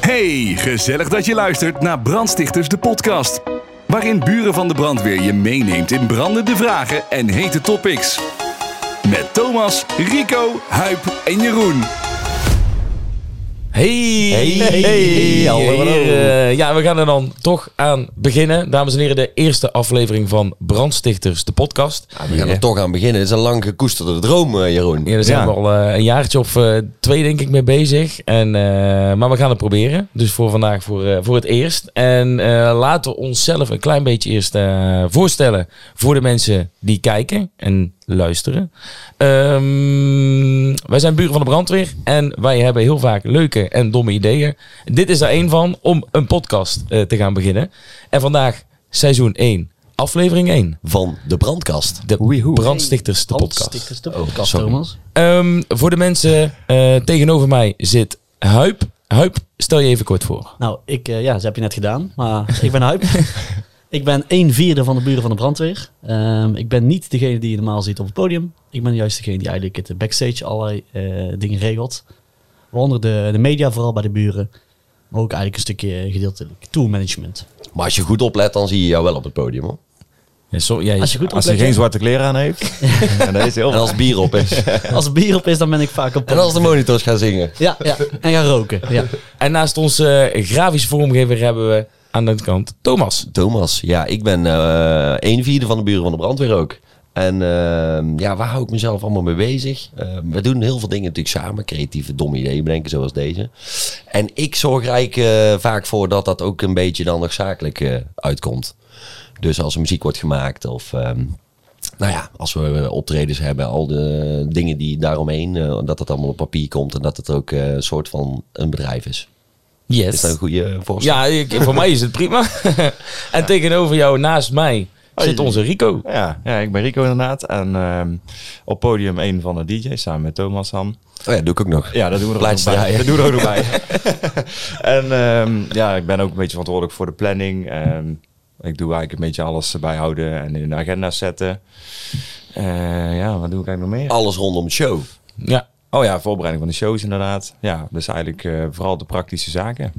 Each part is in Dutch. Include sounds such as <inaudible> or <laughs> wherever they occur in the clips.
Hey, gezellig dat je luistert naar Brandstichters de podcast. Waarin buren van de brandweer je meeneemt in brandende vragen en hete topics. Met Thomas, Rico, Huip en Jeroen. Hey, Hey, hey, hallo, hallo. Eh, ja, we gaan er dan toch aan beginnen. Dames en heren, de eerste aflevering van Brandstichters, de podcast. We gaan er toch aan beginnen. Het is een lang gekoesterde droom, eh, Jeroen. Ja, daar zijn Ja. we al eh, een jaartje of eh, twee denk ik mee bezig. En, eh, maar we gaan het proberen. Dus voor vandaag voor, eh, voor het eerst. En eh, laten we onszelf een klein beetje eerst eh, voorstellen voor de mensen die kijken en luisteren. Ehm, wij zijn buren van de brandweer en wij hebben heel vaak leuke en domme ideeën. Dit is er één van om een podcast eh, te gaan beginnen. En vandaag seizoen 1, aflevering 1. Van de brandkast. De. Brandstichters, de podcast. Brandstichters, de Oh, podcast, sorry. Thomas. Ehm, voor de mensen eh, tegenover mij zit Huip. Huip, stel je even kort voor. Nou, ik, eh, ja, dat heb je net gedaan. Maar ik ben Huip. <laughs> ik ben een vierde van de buren van de brandweer. Ehm, ik ben niet degene die je normaal ziet op het podium. Ik ben juist degene die eigenlijk het backstage allerlei eh, dingen regelt. Waaronder de, de media, vooral bij de buren. Maar ook eigenlijk een stukje gedeeltelijk tourmanagement. Maar als je goed oplet, dan zie je jou wel op het podium. Hoor. Ja, sorry, ja, Als je goed Als geen zwarte kleren aan heeft. <laughs> en dat is heel En als bier op is. <laughs> als er bier op is, dan ben ik vaak op en als de monitors gaan zingen. Ja, ja, en gaan roken. Ja. En naast onze grafische vormgever hebben we aan de kant Thomas. Thomas, ja, ik ben eh een vierde van de buren van de brandweer ook. En eh, ja, waar hou ik mezelf allemaal mee bezig? Eh, we doen heel veel dingen natuurlijk samen. Creatieve, domme ideeën bedenken, zoals deze. En ik zorg er eigenlijk eh, vaak voor dat dat ook een beetje dan nog zakelijk eh, uitkomt. Dus als er muziek wordt gemaakt of... ehm, nou ja, als we optredens hebben, al de dingen die daaromheen, dat het allemaal op papier komt en dat het ook een soort van een bedrijf is. Yes. Is dat een goede voorstel? Ja, ik, voor mij is het prima. <laughs> en tegenover jou, naast mij, zit onze Rico. Ja, ja, ik ben Rico inderdaad. En ehm, op podium een van de DJ's samen met Thomas Han. Oh ja, doe ik ook nog. Ja, dat doen we er ook bij. Dat doen we er ook nog bij. <laughs> <laughs> en ehm, ja, ik ben ook een beetje verantwoordelijk voor de planning. Ehm, ik doe eigenlijk een beetje alles bijhouden en in de agenda zetten. Eh, ja, wat doe ik eigenlijk nog meer? Alles rondom de show. Ja, Oh ja, voorbereiding van de shows inderdaad. Ja, dus eigenlijk eh, vooral de praktische zaken.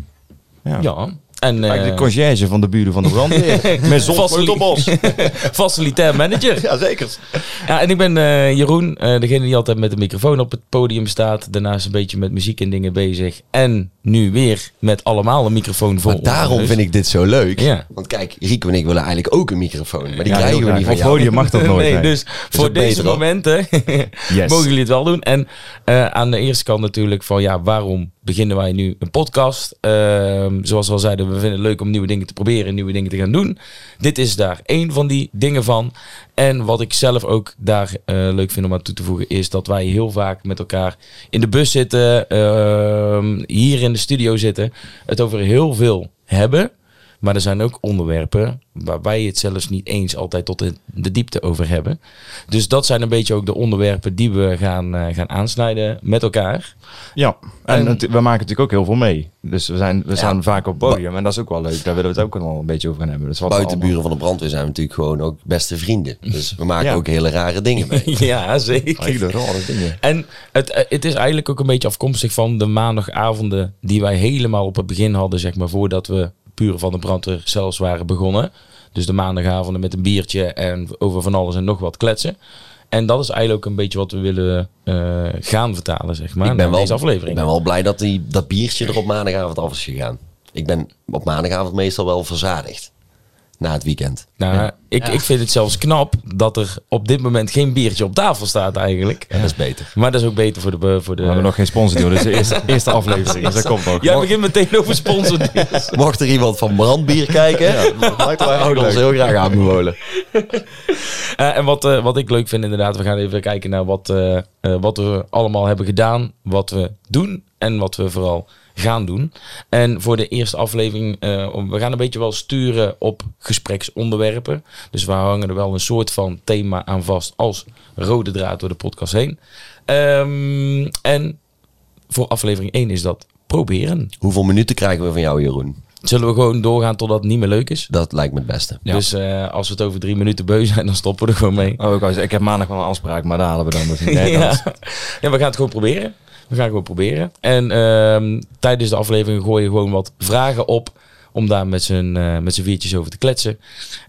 Ja. ja. En Eigenlijk eh, de conciërge van de buren van de brandweer. <laughs> Met zon Facili- sleutelbos. <laughs> facilitair manager. Ja, zeker. Ja, en ik ben eh, Jeroen, eh, degene die altijd met de microfoon op het podium staat. Daarnaast een beetje met muziek en dingen bezig. En nu weer met allemaal een microfoon voor Maar daarom vind ik dit zo leuk. Ja. Want kijk, Rico en ik willen eigenlijk ook een microfoon. Maar die Ja, krijgen we niet van jou. podium mag dat <laughs> nooit. nee, nee. dus voor deze momenten Yes. mogen jullie het wel doen. En eh, aan de eerste kant natuurlijk van ja, waarom beginnen wij nu een podcast? Ehm, zoals we al zeiden, we vinden het leuk om nieuwe dingen te proberen, nieuwe dingen te gaan doen. Dit is daar één van die dingen van. En wat ik zelf ook daar eh, leuk vind om aan toe te voegen, is dat wij heel vaak met elkaar in de bus zitten, ehm, hier in de studio zitten, het over heel veel hebben. Maar er zijn ook onderwerpen waar wij het zelfs niet eens altijd tot de, de diepte over hebben. Dus dat zijn een beetje ook de onderwerpen die we gaan, eh, gaan aansnijden met elkaar. Ja, en, we maken natuurlijk ook heel veel mee. Dus we, zijn, we staan vaak op podium en dat is ook wel leuk. Daar willen we het ook wel een beetje over gaan hebben. Dus wat allemaal- buren van de brandweer zijn we natuurlijk gewoon ook beste vrienden. Dus we maken Ja. ook hele rare dingen mee. <laughs> ja, zeker. Hele rare dingen. En het, eh, het is eigenlijk ook een beetje afkomstig van de maandagavonden die wij helemaal op het begin hadden, zeg maar, voordat we puur van de brandweer zelfs waren begonnen. Dus de maandagavonden met een biertje en over van alles en nog wat kletsen. En dat is eigenlijk ook een beetje wat we willen eh, gaan vertalen, zeg maar, ik, ben naar wel, deze aflevering. ik ben wel blij dat die, dat biertje er op maandagavond af is gegaan. Ik ben op maandagavond meestal wel verzadigd. Na het weekend. Nou, ik, ik vind het zelfs knap dat er op dit moment geen biertje op tafel staat eigenlijk. Dat is beter. Maar dat is ook beter voor de... Voor de... We hebben nog geen sponsor, joh. Dit is de eerste, <laughs> eerste aflevering, dus dat komt nog. Jij begint meteen over sponsor. <laughs> Mocht er iemand van brandbier kijken, lijkt mij ook zou ik ons heel graag aanbevolen. <laughs> Eh, en wat, eh, wat ik leuk vind inderdaad, we gaan even kijken naar wat, eh, eh, wat we allemaal hebben gedaan, wat we doen en wat we vooral gaan doen. En voor de eerste aflevering, eh, we gaan een beetje wel sturen op gespreksonderwerpen. Dus we hangen er wel een soort van thema aan vast als rode draad door de podcast heen. Ehm, en voor aflevering 1 is dat proberen. Hoeveel minuten krijgen we van jou, Jeroen? Zullen we gewoon doorgaan totdat het niet meer leuk is? Dat lijkt me het beste. Dus eh, als we het over drie minuten beu zijn, dan stoppen we er gewoon mee. Oh, ik, ik heb maandag wel een afspraak, maar daar halen we dan dus. <laughs> Nee, ja. dat is- ja, we gaan het gewoon proberen. We gaan gewoon proberen. En ehm, tijdens de aflevering gooi je gewoon wat vragen op. Om daar met z'n eh, met z'n viertjes over te kletsen.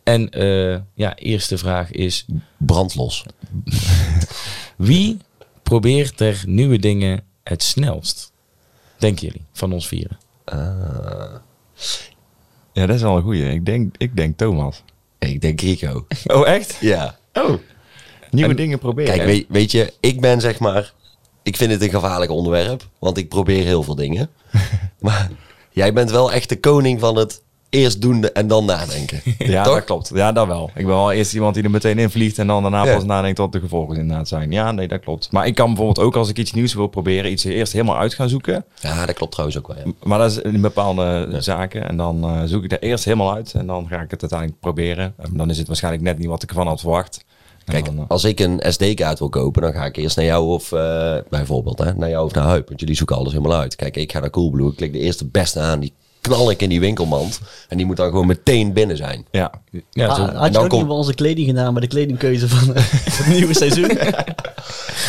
En eh, ja, eerste vraag is... Brandlos. <laughs> Wie probeert er nieuwe dingen het snelst? Denken jullie, van ons vieren? Ja, dat is wel een goeie. Ik denk, ik denk Thomas. Ik denk Rico. Oh, echt? Ja. Oh. Nieuwe En- dingen proberen. Kijk, weet, weet je, ik ben zeg maar... Ik vind het een gevaarlijk onderwerp, want ik probeer heel veel dingen. <laughs> maar jij bent wel echt de koning van het eerst doen en dan nadenken. <laughs> Ja, Toch? dat klopt. Ja, dat wel. Ik ben wel eerst iemand die er meteen in vliegt en dan daarna Ja. pas nadenkt wat de gevolgen inderdaad zijn. Ja, nee, dat klopt. Maar ik kan bijvoorbeeld ook als ik iets nieuws wil proberen, iets eerst helemaal uit gaan zoeken. Ja, dat klopt trouwens ook wel. Ja. Maar dat is in bepaalde zaken. En dan eh, zoek ik dat eerst helemaal uit en dan ga ik het uiteindelijk proberen. En dan is het waarschijnlijk net niet wat ik ervan had verwacht. Kijk, eh, als ik een SD-kaart wil kopen, dan ga ik eerst naar jou of eh, bijvoorbeeld hè, naar jou of naar Huip. Want jullie zoeken alles helemaal uit. Kijk, ik ga naar Coolblue, ik klik de eerste beste aan, die knal ik in die winkelmand. En die moet dan gewoon meteen binnen zijn. ja, Ja, Ah, zo- had je ook niet wel onze kleding gedaan bij de kledingkeuze van, eh, <laughs> van het nieuwe seizoen?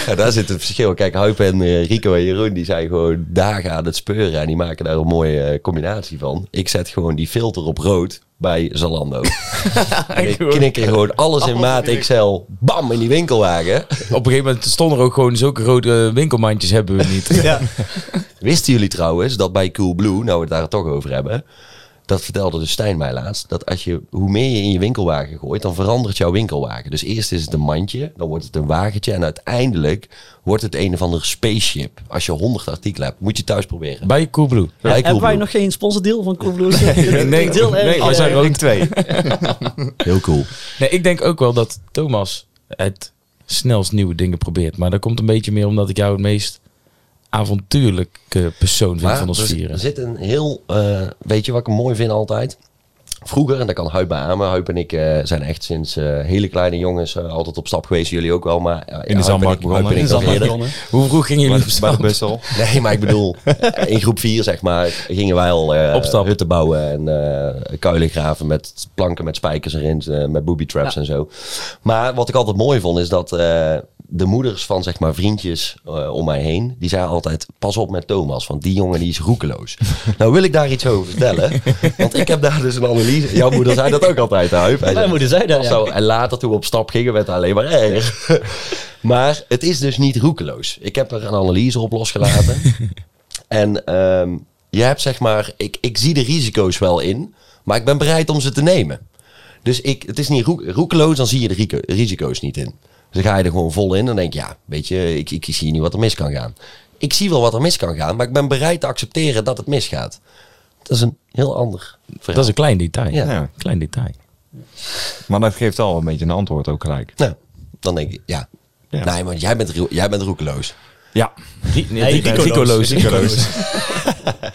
Ja, daar zit het verschil. Kijk, Huip en Rico en Jeroen, die zijn gewoon dagen aan het speuren. En die maken daar een mooie combinatie van. Ik zet gewoon die filter op rood bij Zalando. <laughs> en ik knik er gewoon alles in maat XL, bam, in die winkelwagen. Op een gegeven moment stonden er ook gewoon zulke grote winkelmandjes hebben we niet. ja. Wisten jullie trouwens dat bij Coolblue, nou we het daar toch over hebben... Dat vertelde de Stijn mij laatst. Dat als je, hoe meer je in je winkelwagen gooit, dan verandert jouw winkelwagen. Dus eerst is het een mandje, dan wordt het een wagentje. En uiteindelijk wordt het een of ander spaceship. Als je 100 artikelen hebt, moet je thuis proberen. Bij Coolblue. Bij Hebben wij nog geen sponsordeal van Coolblue? <laughs> nee, erg, nee, wij eh, zijn denk twee. Heel cool. Nee, ik denk ook wel dat Thomas het snelst nieuwe dingen probeert. Maar dat komt een beetje meer omdat ik jou het meest avontuurlijke persoon vind van ons er, vieren. er zit een heel, eh, weet je wat ik mooi vind altijd? Vroeger, en dat kan Huip beamen. Huip en ik eh, zijn echt sinds eh, hele kleine jongens eh, altijd op stap geweest. Jullie ook wel, maar de zandbak begonnen. In de zandbak. Hoe vroeg gingen jullie op Bij de. <laughs> Nee, maar ik bedoel, in groep 4 zeg maar, gingen wij al eh, hutten bouwen en eh kuilen graven met planken met spijkers erin, met booby traps Ja. en zo. Maar wat ik altijd mooi vond is dat eh, de moeders van zeg maar vriendjes eh, om mij heen, die zeiden altijd, pas op met Thomas, want die jongen die is roekeloos. <laughs> nou wil ik daar iets over vertellen, <laughs> want ik heb daar dus een analyse. Jouw moeder zei dat ook altijd, Huip. Hij Mijn zei, moeder zei dat, ja. zo, en later toen we op stap gingen, werd het alleen maar erger. <laughs> maar het is dus niet roekeloos. Ik heb er een analyse op losgelaten. en ehm, je hebt zeg maar, ik, ik zie de risico's wel in, maar ik ben bereid om ze te nemen. Dus ik, het is niet roek, roekeloos, dan zie je de risico's niet in. Dus dan ga je er gewoon vol in. Dan denk je, ja, weet je, ik, ik zie niet wat er mis kan gaan. Ik zie wel wat er mis kan gaan, maar ik ben bereid te accepteren dat het misgaat. Dat is een heel ander verhaal. Dat is een klein detail. Ja. Ja. Klein detail. Maar dat geeft al een beetje een antwoord ook gelijk. Nou, dan denk ik, ja. Ja. Nee, want jij bent, jij bent roekeloos. Ja, Ri- Nee,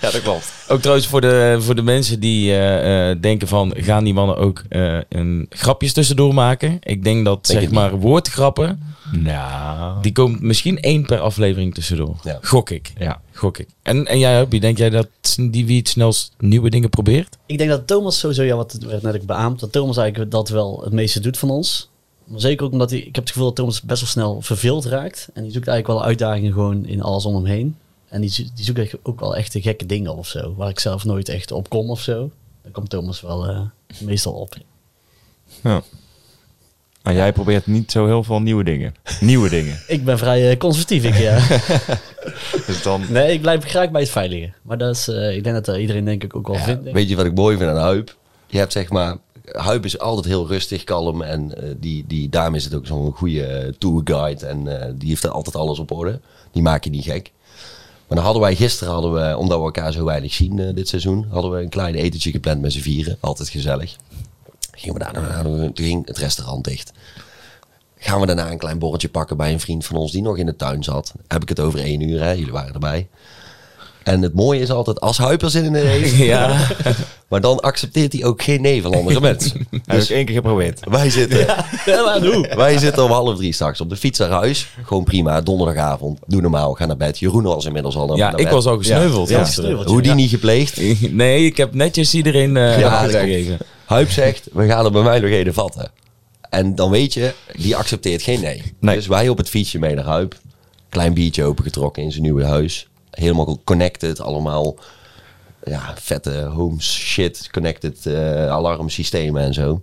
ja dat klopt. Ook trouwens voor de, voor de mensen die eh, eh, denken van... gaan die mannen ook eh, een grapjes tussendoor maken? Ik denk dat, Denk zeg maar, woordgrappen... Nou, die komt misschien één per aflevering tussendoor. Ja. Gok ik. ja. Gok ik. En, en jij, Huppie, denk jij dat die wie het snelst nieuwe dingen probeert? Ik denk dat Thomas sowieso, ja, wat werd net ook beaamd, dat Thomas eigenlijk dat wel het meeste doet van ons. Maar zeker ook omdat hij, ik heb het gevoel dat Thomas best wel snel verveeld raakt. En die zoekt eigenlijk wel uitdagingen gewoon in alles om hem heen. En die, die zoekt echt ook wel echt de gekke dingen of zo, waar ik zelf nooit echt op kom of zo. Daar komt Thomas wel eh, meestal op. ja. Maar jij probeert niet zo heel veel nieuwe dingen. Nieuwe dingen. <laughs> Ik ben vrij eh, conservatief, ik ja. <laughs> Dus dan... Nee, ik blijf graag bij het veilige. Maar dat is, eh, ik denk dat iedereen denk ik ook wel Ja, vindt. weet je wat ik mooi vind aan Huip? Je hebt zeg maar... Huip is altijd heel rustig, kalm. En eh, die, die, daarom is het ook zo'n goede eh, tourguide. En eh, die heeft er altijd alles op orde. Die maak je niet gek. Maar dan hadden wij gisteren, hadden we, omdat we elkaar zo weinig zien dit seizoen... hadden we een klein etentje gepland met z'n vieren. Altijd gezellig. Gingen we daar, dan hadden we- toen ging het restaurant dicht. Gaan we daarna een klein borreltje pakken bij een vriend van ons die nog in de tuin zat. Heb ik het over één uur, jullie waren erbij. En het mooie is altijd, als Huip er zin in heeft, <laughs> Ja. maar dan accepteert hij ook geen nee van andere mensen. <laughs> Heb Dus ik één keer geprobeerd. wij zitten, Ja, maar hoe? <laughs> wij zitten om half drie straks op de fiets naar huis. Gewoon prima, donderdagavond, doe normaal, ga naar bed. Jeroen was inmiddels al naar, ja, naar ik bed. was al gesneuveld. Ja. Ja. Hoe die niet gepleegd. Nee, ik heb netjes iedereen eh Ja, ja, zeg. gegeven. Huip zegt, we gaan er bij mij nog een vatten. En dan weet je, die accepteert geen nee. Nee. Dus wij op het fietsje mee naar Huip. Klein biertje opengetrokken in zijn nieuwe huis. Helemaal connected, allemaal ja, vette homes shit, connected eh, alarmsystemen en zo.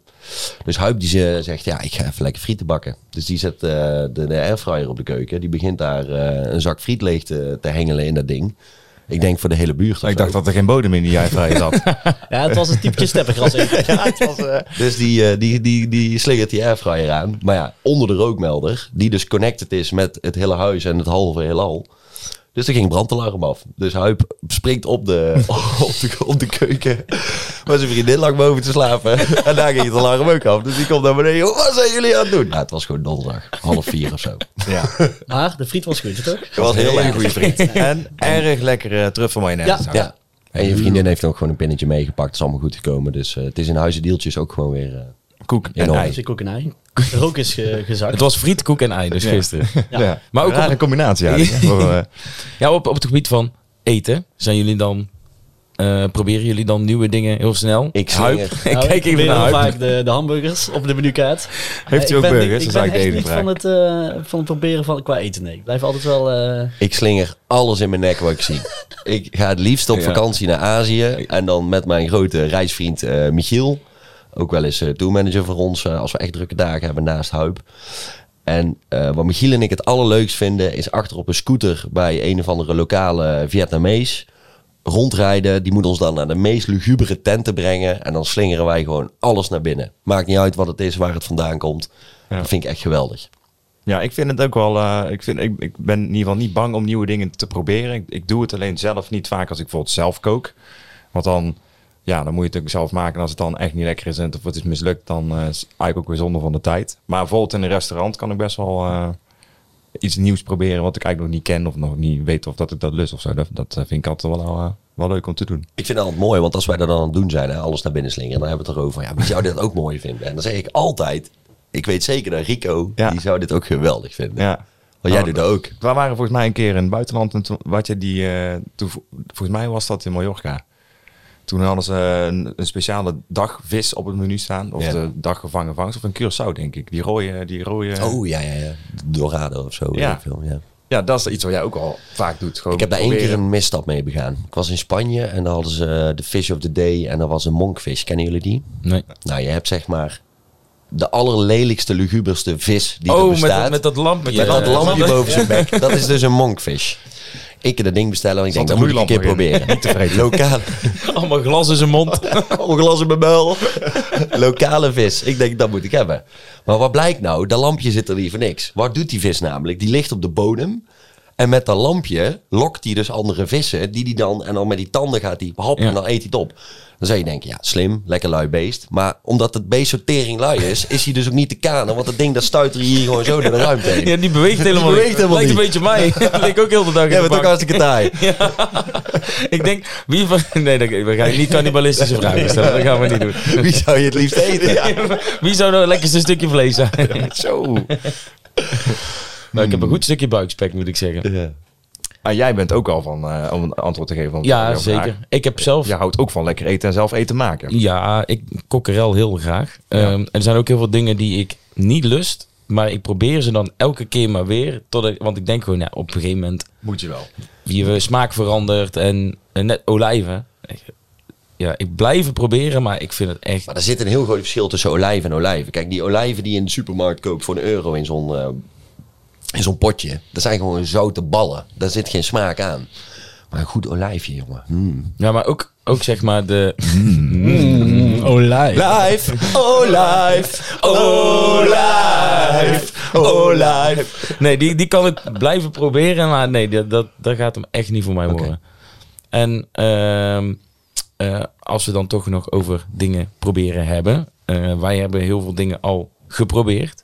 Dus Huip die ze zegt, ja, ik ga even lekker frieten bakken. Dus die zet eh, de, de airfryer op de keuken. Die begint daar eh, een zak friet leeg te, te hengelen in dat ding. Ik denk voor de hele buurt. Ik zo. dacht dat er geen bodem in die airfryer zat. <laughs> Ja, het was een typetje steppergras eten. <laughs> Ja, het was, eh, dus die, die, die, die slingert die airfryer aan. Maar ja, onder de rookmelder, die dus connected is met het hele huis en het halve heelal. Dus er ging brandalarm af. Dus Huip springt op de, <laughs> op de, op de keuken. Maar zijn vriendin lag boven te slapen. En daar ging het alarm ook af. Dus die komt naar beneden. Wat zijn jullie aan het doen? Nou, het was gewoon donderdag. Half vier of zo. ja. Maar de friet was goed, toch? Het was heel erg goede vriend. En erg lekkere truffelmayonaise. Ja. Ja. En je vriendin heeft ook gewoon een pinnetje meegepakt. Het is allemaal goed gekomen. Dus eh, het is in huizendeeltjes ook gewoon weer... eh, Koek en. Dus ik ook ei. De rook is ge- gezakt. Het was friet, koek en ei, dus Ja. gisteren. Ja. Ja. Maar ook een combinatie <laughs> eigenlijk. eh, Ja, op, op het gebied van eten, zijn jullie dan... eh, proberen jullie dan nieuwe dingen heel snel? Ik Huip. <laughs> Ik Nou, kijk even naar Huip. vaak de, de hamburgers op de menukaart. Heeft Eh, u ook ik ben burgers? Ik is ben eigenlijk echt niet van het, eh, van het proberen van qua eten, nee. Ik blijf altijd wel... eh, Ik slinger alles in mijn nek wat ik zie. Ik ga het liefst op Ja. vakantie naar Azië. En dan met mijn grote reisvriend eh, Michiel. Ook wel eens eh tourmanager voor ons. eh, als we echt drukke dagen hebben naast Huip. En eh, wat Michiel en ik het allerleukst vinden... is achter op een scooter bij een of andere lokale Vietnamees... rondrijden. Die moet ons dan naar de meest lugubere tenten brengen. En dan slingeren wij gewoon alles naar binnen. Maakt niet uit wat het is, waar het vandaan komt. Ja. Dat vind ik echt geweldig. Ja, ik vind het ook wel. ik, vind, ik, ik ben in ieder geval niet bang om nieuwe dingen te proberen. Ik, ik doe het alleen zelf niet vaak als ik bijvoorbeeld zelf kook. Want dan, ja, dan moet je het ook zelf maken. En als het dan echt niet lekker is en of het is mislukt, dan eh, is het eigenlijk ook weer zonde van de tijd. Maar bijvoorbeeld in een restaurant kan ik best wel eh, iets nieuws proberen wat ik eigenlijk nog niet ken of nog niet weet of dat ik dat lust of zo. Dat, dat eh, vind ik altijd wel, wel leuk om te doen. Ik vind het altijd mooi, want als wij dat dan aan het doen zijn, hè, alles naar binnen slingeren, dan hebben we het erover. Ja, wie zou dit ook mooi vinden? En dan zeg ik altijd, ik weet zeker dat Rico, Ja. die zou dit ook geweldig vinden. Ja. Want jij Nou, doet dat ook. We waren volgens mij een keer in het buitenland en toen, wat je die, toen, volgens mij was dat in Mallorca. Toen hadden ze een, een speciale dag vis op het menu staan. Of Ja. de dag gevangen vangst. Of een Curaçao, denk ik. Die rode... Die rode Oh ja, ja, ja. Dorado of zo. Ja. veel, ja. Ja, dat is iets wat jij ook al vaak doet. Gewoon Ik heb daar één keer een misstap mee begaan. Ik was in Spanje en dan hadden ze eh, de fish of the day en dat was een monkfish. Kennen jullie die? Nee. Nou, je hebt zeg maar de allerlelijkste, luguberste vis die er Oh, met, bestaat. dat- met dat lampje. Met dat lampje <laughs> boven zijn bek. Dat is dus een monkfish. Ik dat ding bestellen en ik denk, dat moet ik een keer proberen. Niet tevreden. Lokale, <laughs> Allemaal glas in zijn mond. <laughs> Al glas in mijn muil. Lokale vis. Ik denk, dat moet ik hebben. Maar wat blijkt nou? Dat lampje zit er niet voor niks. Wat doet die vis namelijk? Die ligt op de bodem. En met dat lampje lokt hij dus andere vissen. Die die dan, en dan met die tanden gaat hij hap Ja. en dan eet hij het op. Dan zou je denken, ja, slim, lekker lui beest. Maar omdat het beest zo tering lui is, is hij dus ook niet te kanen. Want dat ding dat stuitert hier gewoon zo door de ruimte heen. Ja, die beweegt helemaal beweegt niet. helemaal Lijkt een beetje mij. <laughs> Dat leek ook heel de dag de bent ook hartstikke taai. <laughs> Ik denk, wie van... <laughs> Nee, we gaan niet cannibalistische vragen stellen. Dat gaan we niet doen. Wie zou je het liefst eten? Wie zou nou het lekkerste stukje vlees zijn? Zo. Nou, ik heb een goed stukje buikspek, moet ik zeggen. Ja. Maar jij bent ook al van, eh, om een antwoord te geven Ja, vraag. zeker. Ik heb zelf... Je houdt ook van lekker eten en zelf eten maken. Ja, ik kokkerel heel graag. Ja. Ehm, en er zijn ook heel veel dingen die ik niet lust. Maar ik probeer ze dan elke keer maar weer. Tot ik, want ik denk gewoon, ja, op een gegeven moment... Moet je wel. Je smaak verandert en, en net olijven. Ja, ik blijf het proberen, maar ik vind het echt... Maar er zit een heel groot verschil tussen olijven en olijven. Kijk, die olijven die je in de supermarkt koopt voor een euro in zo'n eh, in zo'n potje. Dat zijn gewoon zoute ballen. Daar zit geen smaak aan. Maar een goed olijfje, jongen. Mm. Ja, maar ook, ook zeg maar de... <laughs> Olij. Live, olijf, olijf, olijf. Nee, die, die kan ik blijven proberen, maar nee, dat, dat, dat gaat hem echt niet voor mij worden. En ehm, eh, als we dan toch nog over dingen proberen hebben. eh, wij hebben heel veel dingen al geprobeerd.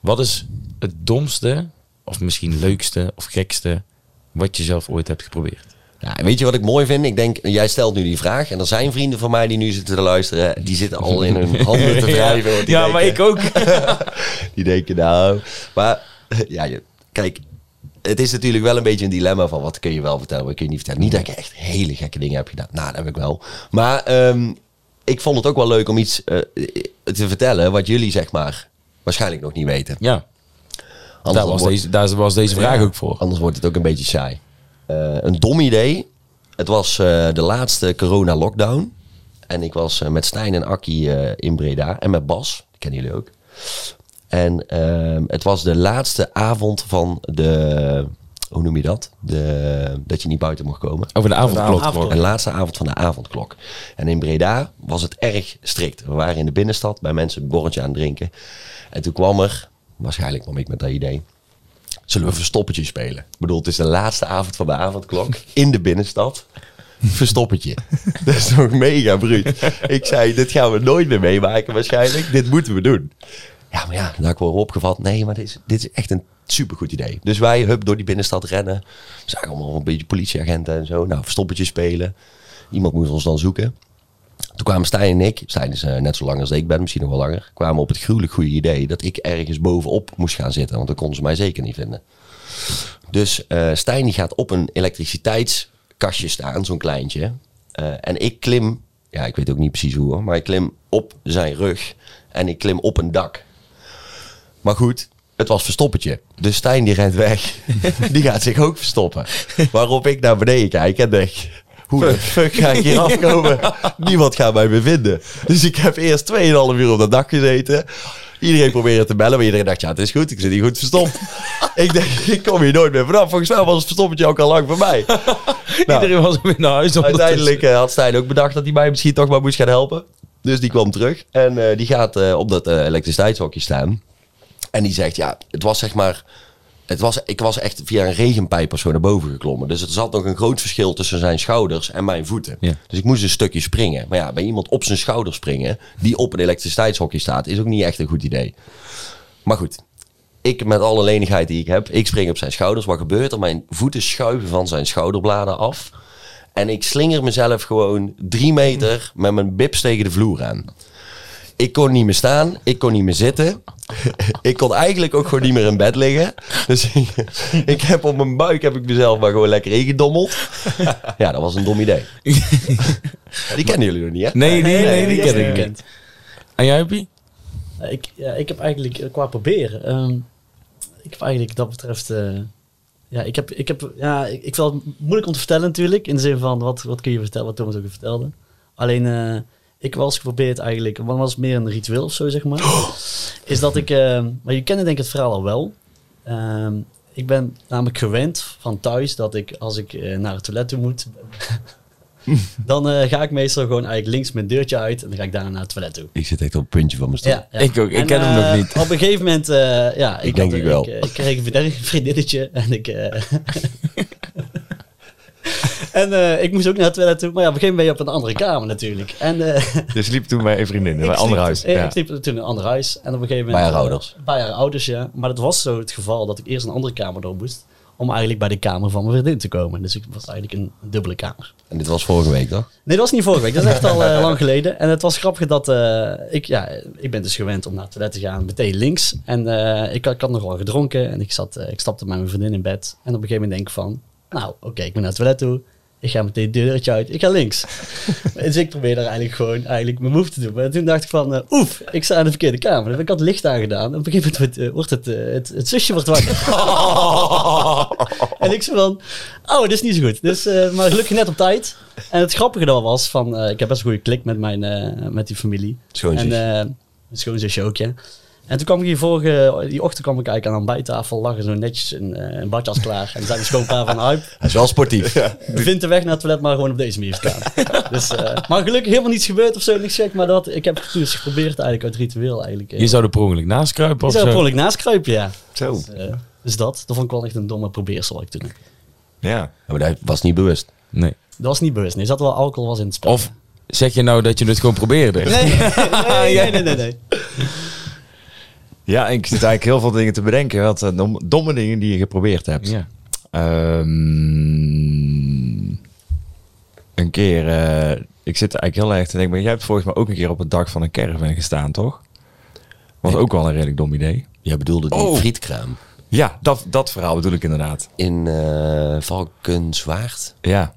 Wat is het domste, of misschien leukste of gekste, wat je zelf ooit hebt geprobeerd? Ja, en weet je wat ik mooi vind? Ik denk, jij stelt nu die vraag. En er zijn vrienden van mij die nu zitten te luisteren. Die zitten al in hun <laughs> handen te wrijven. want die ja, maar ik ook. <laughs> Die denken nou. Maar <laughs> ja, je, kijk. Het is natuurlijk wel een beetje een dilemma van wat kun je wel vertellen, wat kun je niet vertellen. Niet dat ik echt hele gekke dingen heb gedaan. Nou, dat heb ik wel. Maar ehm, ik vond het ook wel leuk om iets eh, te vertellen wat jullie zeg maar waarschijnlijk nog niet weten. ja, Daar was, wordt- deze, daar was deze vraag ook voor. Anders wordt het ook een beetje saai. Eh, een dom idee. Het was eh, de laatste corona-lockdown. En ik was eh, met Stijn en Akkie eh, in Breda. En met Bas. Die kennen jullie ook. En ehm, het was de laatste avond van de... Hoe noem je dat? De, dat je niet buiten mocht komen. Over de avondklok. avondklok. De laatste avond van de avondklok. En in Breda was het erg strikt. We waren in de binnenstad bij mensen een borreltje aan het drinken. En toen kwam er, waarschijnlijk kwam ik met dat idee. Zullen we verstoppertje spelen? Ik bedoel, het is de laatste avond van de avondklok in de binnenstad. Verstoppertje. <laughs> Dat is toch mega bruut. Ik zei, dit gaan we nooit meer meemaken waarschijnlijk. Dit moeten we doen. Ja, maar ja, daar heb ik wel opgevat. Nee, maar dit is, dit is echt een supergoed idee. Dus wij, hup, door die binnenstad rennen. We zagen allemaal een beetje politieagenten en zo. Nou, verstoppertje spelen. Iemand moest ons dan zoeken. Toen kwamen Stijn en ik, Stijn is eh, net zo lang als ik ben, misschien nog wel langer, kwamen op het gruwelijk goede idee dat ik ergens bovenop moest gaan zitten. Want dan konden ze mij zeker niet vinden. Dus eh Stijn die gaat op een elektriciteitskastje staan, zo'n kleintje. Eh, en ik klim, ja, ik weet ook niet precies hoe hoor, maar ik klim op zijn rug en ik klim op een dak. Maar goed, het was verstoppertje. Dus Stijn die rent weg. <laughs> Die gaat zich ook verstoppen. Waarop ik naar beneden kijk en denk... Hoe de fuck ga ik hier <laughs> afkomen? Niemand gaat mij meer vinden. Dus ik heb eerst 2,5 uur op dat dak gezeten. Iedereen probeerde te bellen, maar iedereen dacht, ja, het is goed. Ik zit hier goed verstopt. ik denk, ik kom hier nooit meer vanaf. Volgens mij was het verstoppertje ook al lang voorbij. <laughs> Nou, Iedereen was weer naar huis. Uiteindelijk eh, had Stijn ook bedacht dat hij mij misschien toch maar moest gaan helpen. Dus die kwam terug en eh, die gaat eh, op dat elektriciteitshokje staan. En die zegt, ja, het was zeg maar... Het was, ik was echt via een regenpijper zo naar boven geklommen. Dus er zat nog een groot verschil tussen zijn schouders en mijn voeten. Ja. Dus ik moest een stukje springen. Maar ja, bij iemand op zijn schouder springen, die op een elektriciteitshokje staat, is ook niet echt een goed idee. Maar goed, ik met alle lenigheid die ik heb, ik spring op zijn schouders. Wat gebeurt er? Mijn voeten schuiven van zijn schouderbladen af. En ik slinger mezelf gewoon drie meter met mijn bips tegen de vloer aan. Ik kon niet meer staan, ik kon niet meer zitten. <laughs> ik kon eigenlijk ook gewoon niet meer in bed liggen. Dus ik, ik heb op mijn buik heb ik mezelf maar gewoon lekker ingedommeld. ja, dat was een dom idee. <laughs> die kennen jullie nog niet, hè? Nee, nee, nee, die ken ik niet. En jij, Ik, ja, ik heb eigenlijk eh, qua proberen. ehm, ik heb eigenlijk dat betreft. eh, ja, ik heb. Ik heb ja, ik, ik vind het moeilijk om te vertellen natuurlijk. In de zin van wat, wat kun je vertellen, wat Thomas ook vertelde. Alleen. eh, ik eens geprobeerd eigenlijk, want was het meer een ritueel of zo, zeg maar. <gasps> Is dat ik, eh, maar je kent denk ik het verhaal al wel. Ehm, ik ben namelijk gewend van thuis dat ik, als ik eh, naar het toilet toe moet, <laughs> dan eh, ga ik meestal gewoon eigenlijk links mijn deurtje uit en dan ga ik daarna naar het toilet toe. Ik zit echt op het puntje van mijn stoel. Ik ook, ik ken hem eh, nog niet. Op een gegeven moment, eh, ja, ik, denk had- ik wel. Ik, eh, ik kreeg een vriendin- vriendinnetje en ik. <laughs> en eh, ik moest ook naar het toilet toe, maar ja, op een gegeven moment ben je op een andere kamer natuurlijk. En eh, <laughs> Je sliep toen bij een vriendin in ik een ander huis. Ja. Ik sliep toen in een ander huis en op een gegeven moment. Bij haar ouders? bij haar ouders, ja. Maar het was zo het geval dat ik eerst een andere kamer door moest. Om eigenlijk bij de kamer van mijn vriendin te komen. Dus ik was eigenlijk een dubbele kamer. En dit was vorige week, toch? Nee, dat was niet vorige week. Dat is echt al eh, <laughs> lang geleden. En het was grappig dat eh, ik, ja, ik ben dus gewend om naar het toilet te gaan, meteen links. En eh, ik, had- ik had nog wel gedronken en ik, zat, ik stapte met mijn vriendin in bed. En op een gegeven moment denk ik van, nou oké, ik ben naar het toilet toe. Ik ga meteen het deurtje uit. Ik ga links. <laughs> dus ik probeer daar eigenlijk gewoon eigenlijk mijn move te doen. Maar toen dacht ik van, eh, oef, ik sta in de verkeerde kamer. Dus ik had het licht aangedaan. En op een gegeven moment wordt, eh, wordt het, eh, het, het zusje wordt wakker. <laughs> en ik zo van, oh, dit is niet zo goed. Dus, maar gelukkig net op tijd. En het grappige dan was van, ik heb best een goede klik met, mijn, met die familie. Schoonzus. En een schoonzusje ook, ja. En toen kwam ik hier vorige, die ochtend kwam ik eigenlijk aan een bijtafel, lag er zo netjes een, eh, een badjas klaar. En zei mijn schoonpa van, Huip, Hij is wel sportief. vind de weg naar het toilet maar gewoon op deze manier staan. <laughs> dus, eh, maar gelukkig helemaal niets gebeurd of zo, niks gek. Maar dat, ik heb het dus geprobeerd eigenlijk uit ritueel eigenlijk. eh. Je zou er per ongeluk naast kruipen Je of zou er zo? per ongeluk naast kruipen, ja. Zo. Dus, dus dat, dat vond ik wel echt een domme probeersel ik toen. Ja. Ja, maar hij was niet bewust. Nee. Dat was niet bewust. Nee, er zat wel alcohol was in het spel. Of zeg je nou dat je het gewoon probeerde? Nee, <laughs> nee, nee, nee, nee, nee. <laughs> ja, ik zit eigenlijk heel veel dingen te bedenken. Wat eh, dom- domme dingen die je geprobeerd hebt. Ja. Ehm, een keer, eh, ik zit eigenlijk heel erg te denken, maar jij hebt volgens mij ook een keer op het dak van een caravan gestaan, toch? Was ook wel een redelijk dom idee. Jij bedoelde die Oh. frietkraam Ja, dat, dat verhaal bedoel ik inderdaad. in eh Valkenswaard. Ja,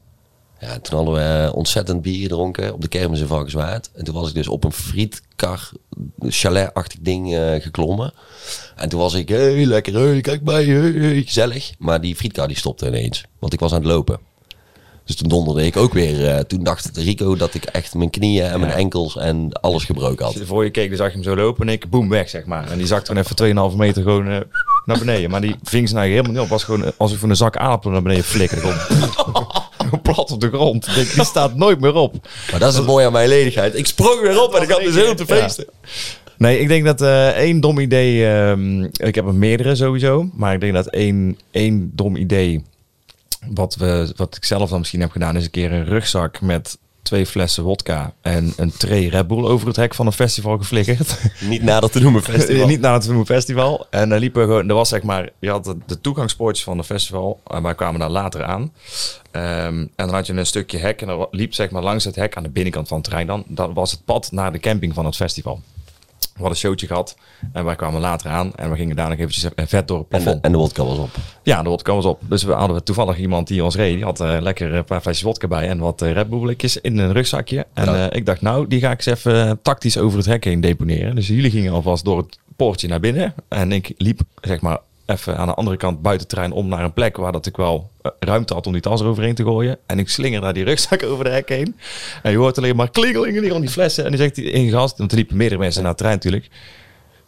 Ja, toen hadden we ontzettend bier gedronken op de kermis in Valkenswaard. En toen was ik dus op een frietkar, chalet-achtig ding eh, geklommen. En toen was ik, hey, lekker, hey, kijk mij, hey, hey, gezellig. Maar die frietkar die stopte ineens, want ik was aan het lopen. Dus toen donderde ik ook weer. eh, toen dacht Rico dat ik echt mijn knieën en mijn enkels en alles gebroken had. voor je keek, dan zag je hem zo lopen en ik boem weg, zeg maar. En die zak toen even 2,5 meter gewoon eh, naar beneden. Maar die ving zijn eigen helemaal niet op. was gewoon als ik van een zak aardappelen naar beneden flikkerde. <laughs> Gewoon, plat op de grond. Ik denk, die staat nooit meer op. Maar dat is het mooie aan mijn ledigheid. Ik sprong weer op en ik had dus heel te feesten. Nee, ik denk dat eh, één dom idee... ehm, ik heb er meerdere sowieso. Maar ik denk dat één, één dom idee... Wat, we, wat ik zelf dan misschien heb gedaan... is een keer een rugzak met twee flessen wodka... en een tray Red Bull over het hek van een festival geflikkerd. Niet nader <laughs> te noemen festival. Niet naar het Noemen Festival. En dan liepen we gewoon, er was zeg maar, je had de, de toegangspoortjes van het festival. En wij kwamen daar later aan. Ehm, en dan had je een stukje hek. En dan liep zeg maar langs het hek aan de binnenkant van het terrein dan. Dat was het pad naar de camping van het festival. We hadden een showtje gehad. En wij kwamen later aan. En we gingen daar nog eventjes vet door het En plafond. de, en de wodka was op. Ja, de wodka was op. Dus we hadden toevallig iemand die ons reed. Die had eh, lekker een paar flesjes wodka bij en wat Red blikjes in een rugzakje. En eh, ik dacht, nou, die ga ik eens even tactisch over het hek heen deponeren. Dus jullie gingen alvast door het poortje naar binnen. En ik liep, zeg maar, even aan de andere kant buiten terrein om naar een plek waar dat ik wel eh, ruimte had om die tas eroverheen te gooien. En ik slinger daar die rugzak <laughs> over de hek heen. En je hoort alleen maar klingelingen aan die flessen. En die zegt die in gast, want er liepen meerdere mensen naar het terrein natuurlijk.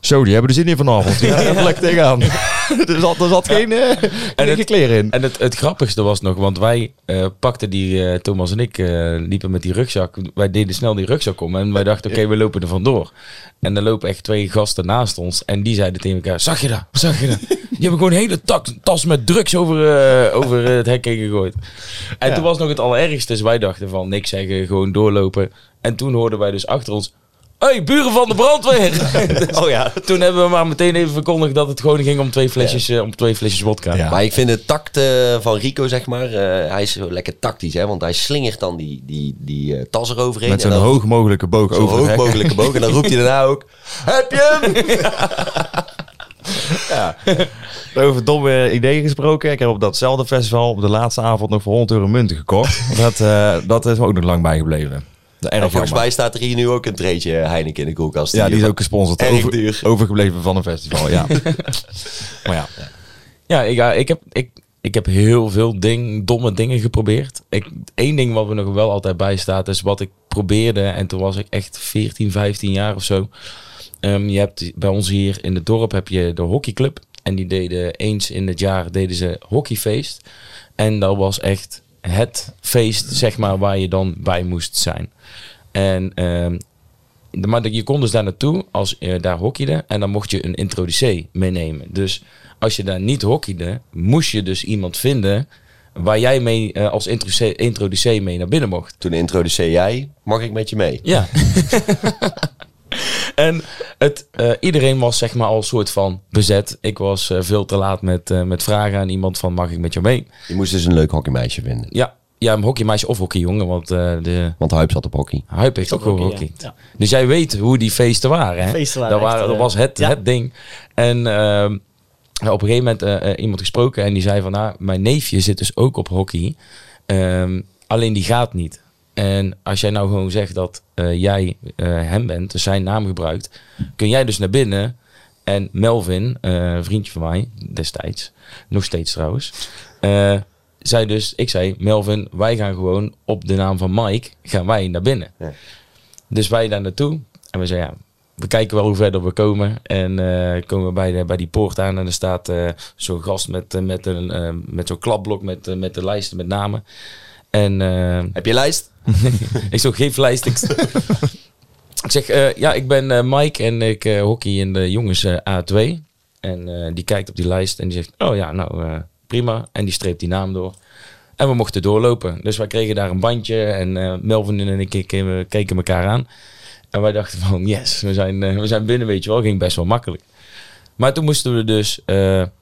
Zo, die hebben er zin in vanavond. Die gaan <laughs> lekker tegenaan. <laughs> er, zat, er zat geen, En geen het- kleren in. En het, het grappigste was nog, want wij eh, pakten die, eh, Thomas en ik, liepen met die rugzak. Wij deden snel die rugzak om en wij dachten, oké, we lopen er vandoor. En er lopen echt twee gasten naast ons en die zeiden tegen elkaar, zag je dat? Zag je dat? <laughs> Die hebben gewoon een hele tak, tas met drugs over, over het hek heen gegooid. En toen was nog het allerergste, dus wij dachten van niks zeggen, gewoon doorlopen. En toen hoorden wij dus achter ons, hey, buren van de brandweer! Dus <laughs> Oh ja. toen hebben we maar meteen even verkondigd dat het gewoon ging om twee flesjes, eh, om twee flesjes vodka. Ja. Maar ik vind de tact eh, van Rico, zeg maar, eh, hij is zo lekker tactisch, hè? Want hij slingert dan die, die, die eh, tas eroverheen. Met en zo'n dan- hoog mogelijke boog over hoog hek. mogelijke boog. En dan roept hij daarna ook, <laughs> heb je hem? <laughs> Over domme ideeën gesproken. Ik heb op datzelfde festival op de laatste avond nog voor 100 euro munten gekocht. dat, eh, dat is me ook nog lang bijgebleven. En volgens mij staat er hier nu ook een treetje Heineken in de koelkast. Ja, die is ook gesponsord. Over, duur. overgebleven van een festival, ja. <laughs> maar ja. Ja, ik, ja, ik, heb, ik, ik heb heel veel ding, domme dingen geprobeerd. Ik, één ding wat me nog wel altijd bij staat, is wat ik probeerde. En toen was ik echt 14, 15 jaar of zo. Ehm, je hebt bij ons hier in het dorp heb je de hockeyclub. En die deden eens in het jaar deden ze hockeyfeest. En dat was echt het feest, zeg maar, waar je dan bij moest zijn. En de- maar je kon dus daar naartoe als je daar hockeyde. En dan mocht je een introducee meenemen. Dus als je daar niet hockeyde, moest je dus iemand vinden waar jij mee eh, als introducee mee naar binnen mocht. Toen introduceer jij, mag ik met je mee? Ja. <laughs> <laughs> en het, eh, iedereen was zeg maar al een soort van bezet. Ik was eh, veel te laat met, eh, met vragen aan iemand van mag ik met jou mee? Je moest dus een leuk hockeymeisje vinden. Ja, ja een hockeymeisje of hockeyjongen, want eh, de Want Huip zat op hockey. Hype heeft ook hockey, hockey. ja. Ja. Dus jij weet hoe die feesten waren. Hè? Feesten waren dat, waren, echt, dat was het, ja. het ding. En ehm, op een gegeven moment iemand gesproken en die zei van... Nou, mijn neefje zit dus ook op hockey. Ehm, alleen die gaat niet. En als jij nou gewoon zegt dat eh, jij eh, hem bent, dus zijn naam gebruikt... kun jij dus naar binnen en Melvin, een vriendje van mij destijds... nog steeds trouwens... zei dus, ik zei, Melvin, wij gaan gewoon op de naam van Mike, gaan wij naar binnen. Ja. Dus wij daar naartoe. En we zeiden, ja, we kijken wel hoe verder we komen. En komen we bij, de, bij die poort aan en er staat zo'n gast met, met, een, met zo'n klapblok met, met de lijsten met namen. En eh, Heb je lijst? <laughs> ik zo, geef lijst. Ik, ik zeg, eh, ja, ik ben eh, Mike en ik eh, hockey in de jongens eh, A2. En die kijkt op die lijst en die zegt, oh ja, nou prima. En die streept die naam door. En we mochten doorlopen. Dus wij kregen daar een bandje en Melvin en ik keken, keken elkaar aan. En wij dachten van, yes, we zijn, we zijn binnen, weet je wel. Ging best wel makkelijk. Maar toen moesten we dus,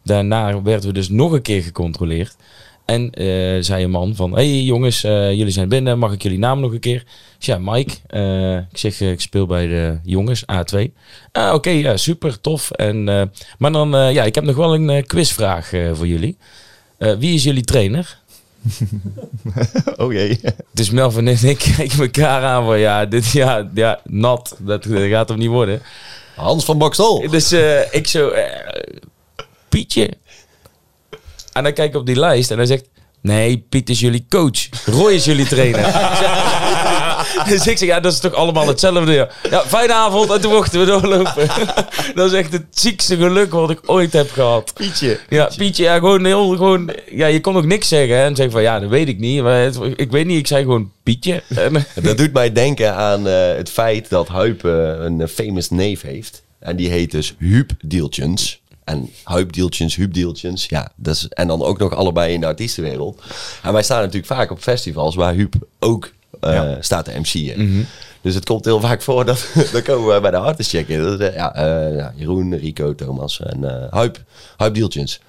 daarna werden we dus nog een keer gecontroleerd. En eh, zei een man van, hey jongens, eh, jullie zijn binnen, mag ik jullie naam nog een keer? Ik zeg, ja, Mike. eh, ik zeg, ik speel bij de jongens, A2. Ah, oké, ja, super, tof. En, eh, maar dan, eh, ja, ik heb nog wel een eh, quizvraag eh, voor jullie. Eh, wie is jullie trainer? <laughs> Oh jee. Dus Melvin en ik <laughs> kijken elkaar aan van ja, dit ja, ja nat. Dat, dat gaat hem niet worden. Hans van Boksel. Dus eh, ik zo, Pietje. En dan kijk ik op die lijst en hij zegt, nee, Piet is jullie coach. Roy is jullie trainer. <laughs> dus ik zeg, ja, dat is toch allemaal hetzelfde. Ja, ja fijne avond. En toen mochten we doorlopen. <laughs> dat is echt het ziekste geluk wat ik ooit heb gehad. Pietje. Ja, Pietje, ja, gewoon heel, gewoon, ja, je kon ook niks zeggen. Hè? En zeg van, ja, dat weet ik niet. Maar het- ik weet niet, ik zei gewoon Pietje. <laughs> Dat doet mij denken aan eh, het feit dat Huip eh, een famous neef heeft. En die heet dus Huub Dieltjens. En Huip Dieltjens, Huub Dieltjens. Ja, dat is, en dan ook nog allebei in de artiestenwereld. En wij staan natuurlijk vaak op festivals waar Huub ook eh, Ja. staat te MC'en. Dus het komt heel vaak voor dat <laughs> dan komen we bij de artist checken. Dat is, eh, ja, eh, ja, Jeroen, Rico, Thomas en eh Huip, Huip Dieltjens.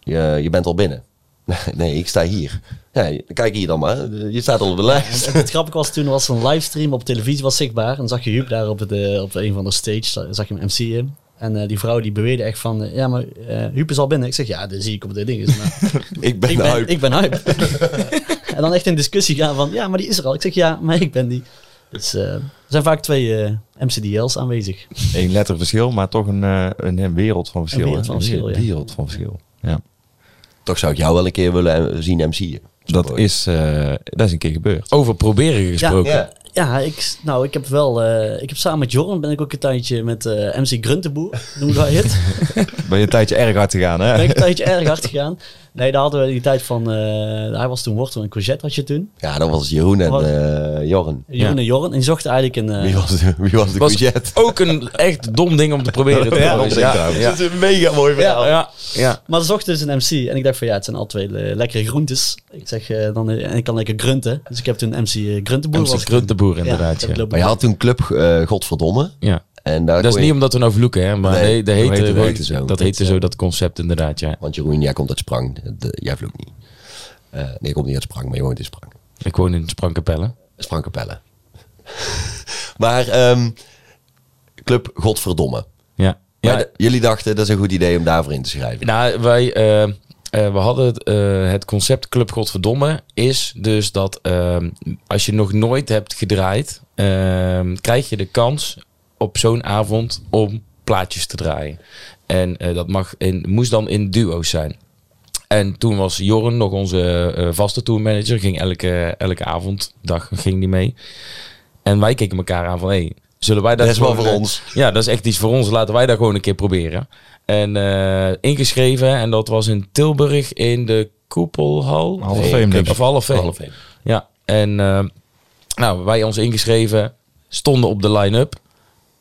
Je, je bent al binnen. <laughs> Nee, ik sta hier. Ja, kijk hier dan maar. Je staat al op de lijst. Het, grappige was toen was een livestream op televisie was zichtbaar. En dan zag je Huub daar op, de, op een van de stage, za- zag je hem MC'en. En eh, die vrouw die beweerde echt van, eh, ja maar eh Huub is al binnen. Ik zeg, ja dat zie ik op de dingen. Maar <laughs> Ik ben ik, de ben, Huip. ik ben Huip. <laughs> en dan echt in discussie gaan van, ja maar die is er al. Ik zeg, ja maar ik ben die. Dus eh, er zijn vaak twee eh, MCDL's aanwezig. Eén letter verschil, maar toch een, eh, een, een wereld van verschil. Een wereld van verschil, ja. wereld van verschil. Ja. Toch zou ik jou wel een keer willen zien MC'en. Dat, is, eh, dat is een keer gebeurd. over proberen gesproken. Ja. Ja, ik, nou, ik heb wel, eh, ik heb samen met Joran ben ik ook een tijdje met eh, MC Gruntenboer, noemen wij het. <laughs> Ben je een tijdje erg hard gegaan, hè? ben ik een tijdje erg hard gegaan. Nee, daar hadden we die tijd van, eh, hij was toen wortel en courgette had je toen. Ja, dat was Jeroen en eh Jorren. Jeroen Ja. en Joran. En die zochten eigenlijk een... eh, Wie was de, wie was de Was courgette? ook een echt dom ding om te proberen. <laughs> trouwens. ja. Dat is een mega mooi Ja, ja, ja. Maar ze zochten dus een MC. En ik dacht van ja, het zijn al twee eh, lekkere groentes. Ik zeg, eh, dan, eh, en ik kan lekker grunten. Dus ik heb toen MC uh, Gruntenboer. MC was- Gruntenboer, Ja, inderdaad, ja. Maar je had toen Club eh, Godverdomme. Ja. En daar Dat is niet omdat we nou vloeken, hè, maar Nee, dat heette- gewoon- heette zo. dat heette zo, dat concept inderdaad, ja. Want Jeroen, jij komt uit Sprang. De- jij vloekt niet. Eh, nee, je komt niet uit Sprang, maar je woont in Sprang. Ik woon in Sprangkapelle. Sprangkapelle. <laughs> maar ehm, Club Godverdomme. Ja. Ja de- jullie dachten, dat is een goed idee om daarvoor in te schrijven. Nou, wij, eh, eh, we hadden het, eh, het concept Club Godverdomme is dus dat ehm, als je nog nooit hebt gedraaid, ehm, krijg je de kans op zo'n avond om plaatjes te draaien. En eh, dat mag in, moest dan in duo's zijn. En toen was Jorren nog onze eh, vaste tourmanager, ging elke, elke avond, dag ging die mee. En wij keken elkaar aan van, hé, zullen wij dat Dat is wel voor ons. ja, dat is echt iets voor ons. Laten wij dat gewoon een keer proberen. En eh, ingeschreven. En dat was in Tilburg in de Koepelhal. Hall of Nee, Fame, denk ik. Of Fame. Ja. En nou, wij ons ingeschreven. Stonden op de line-up.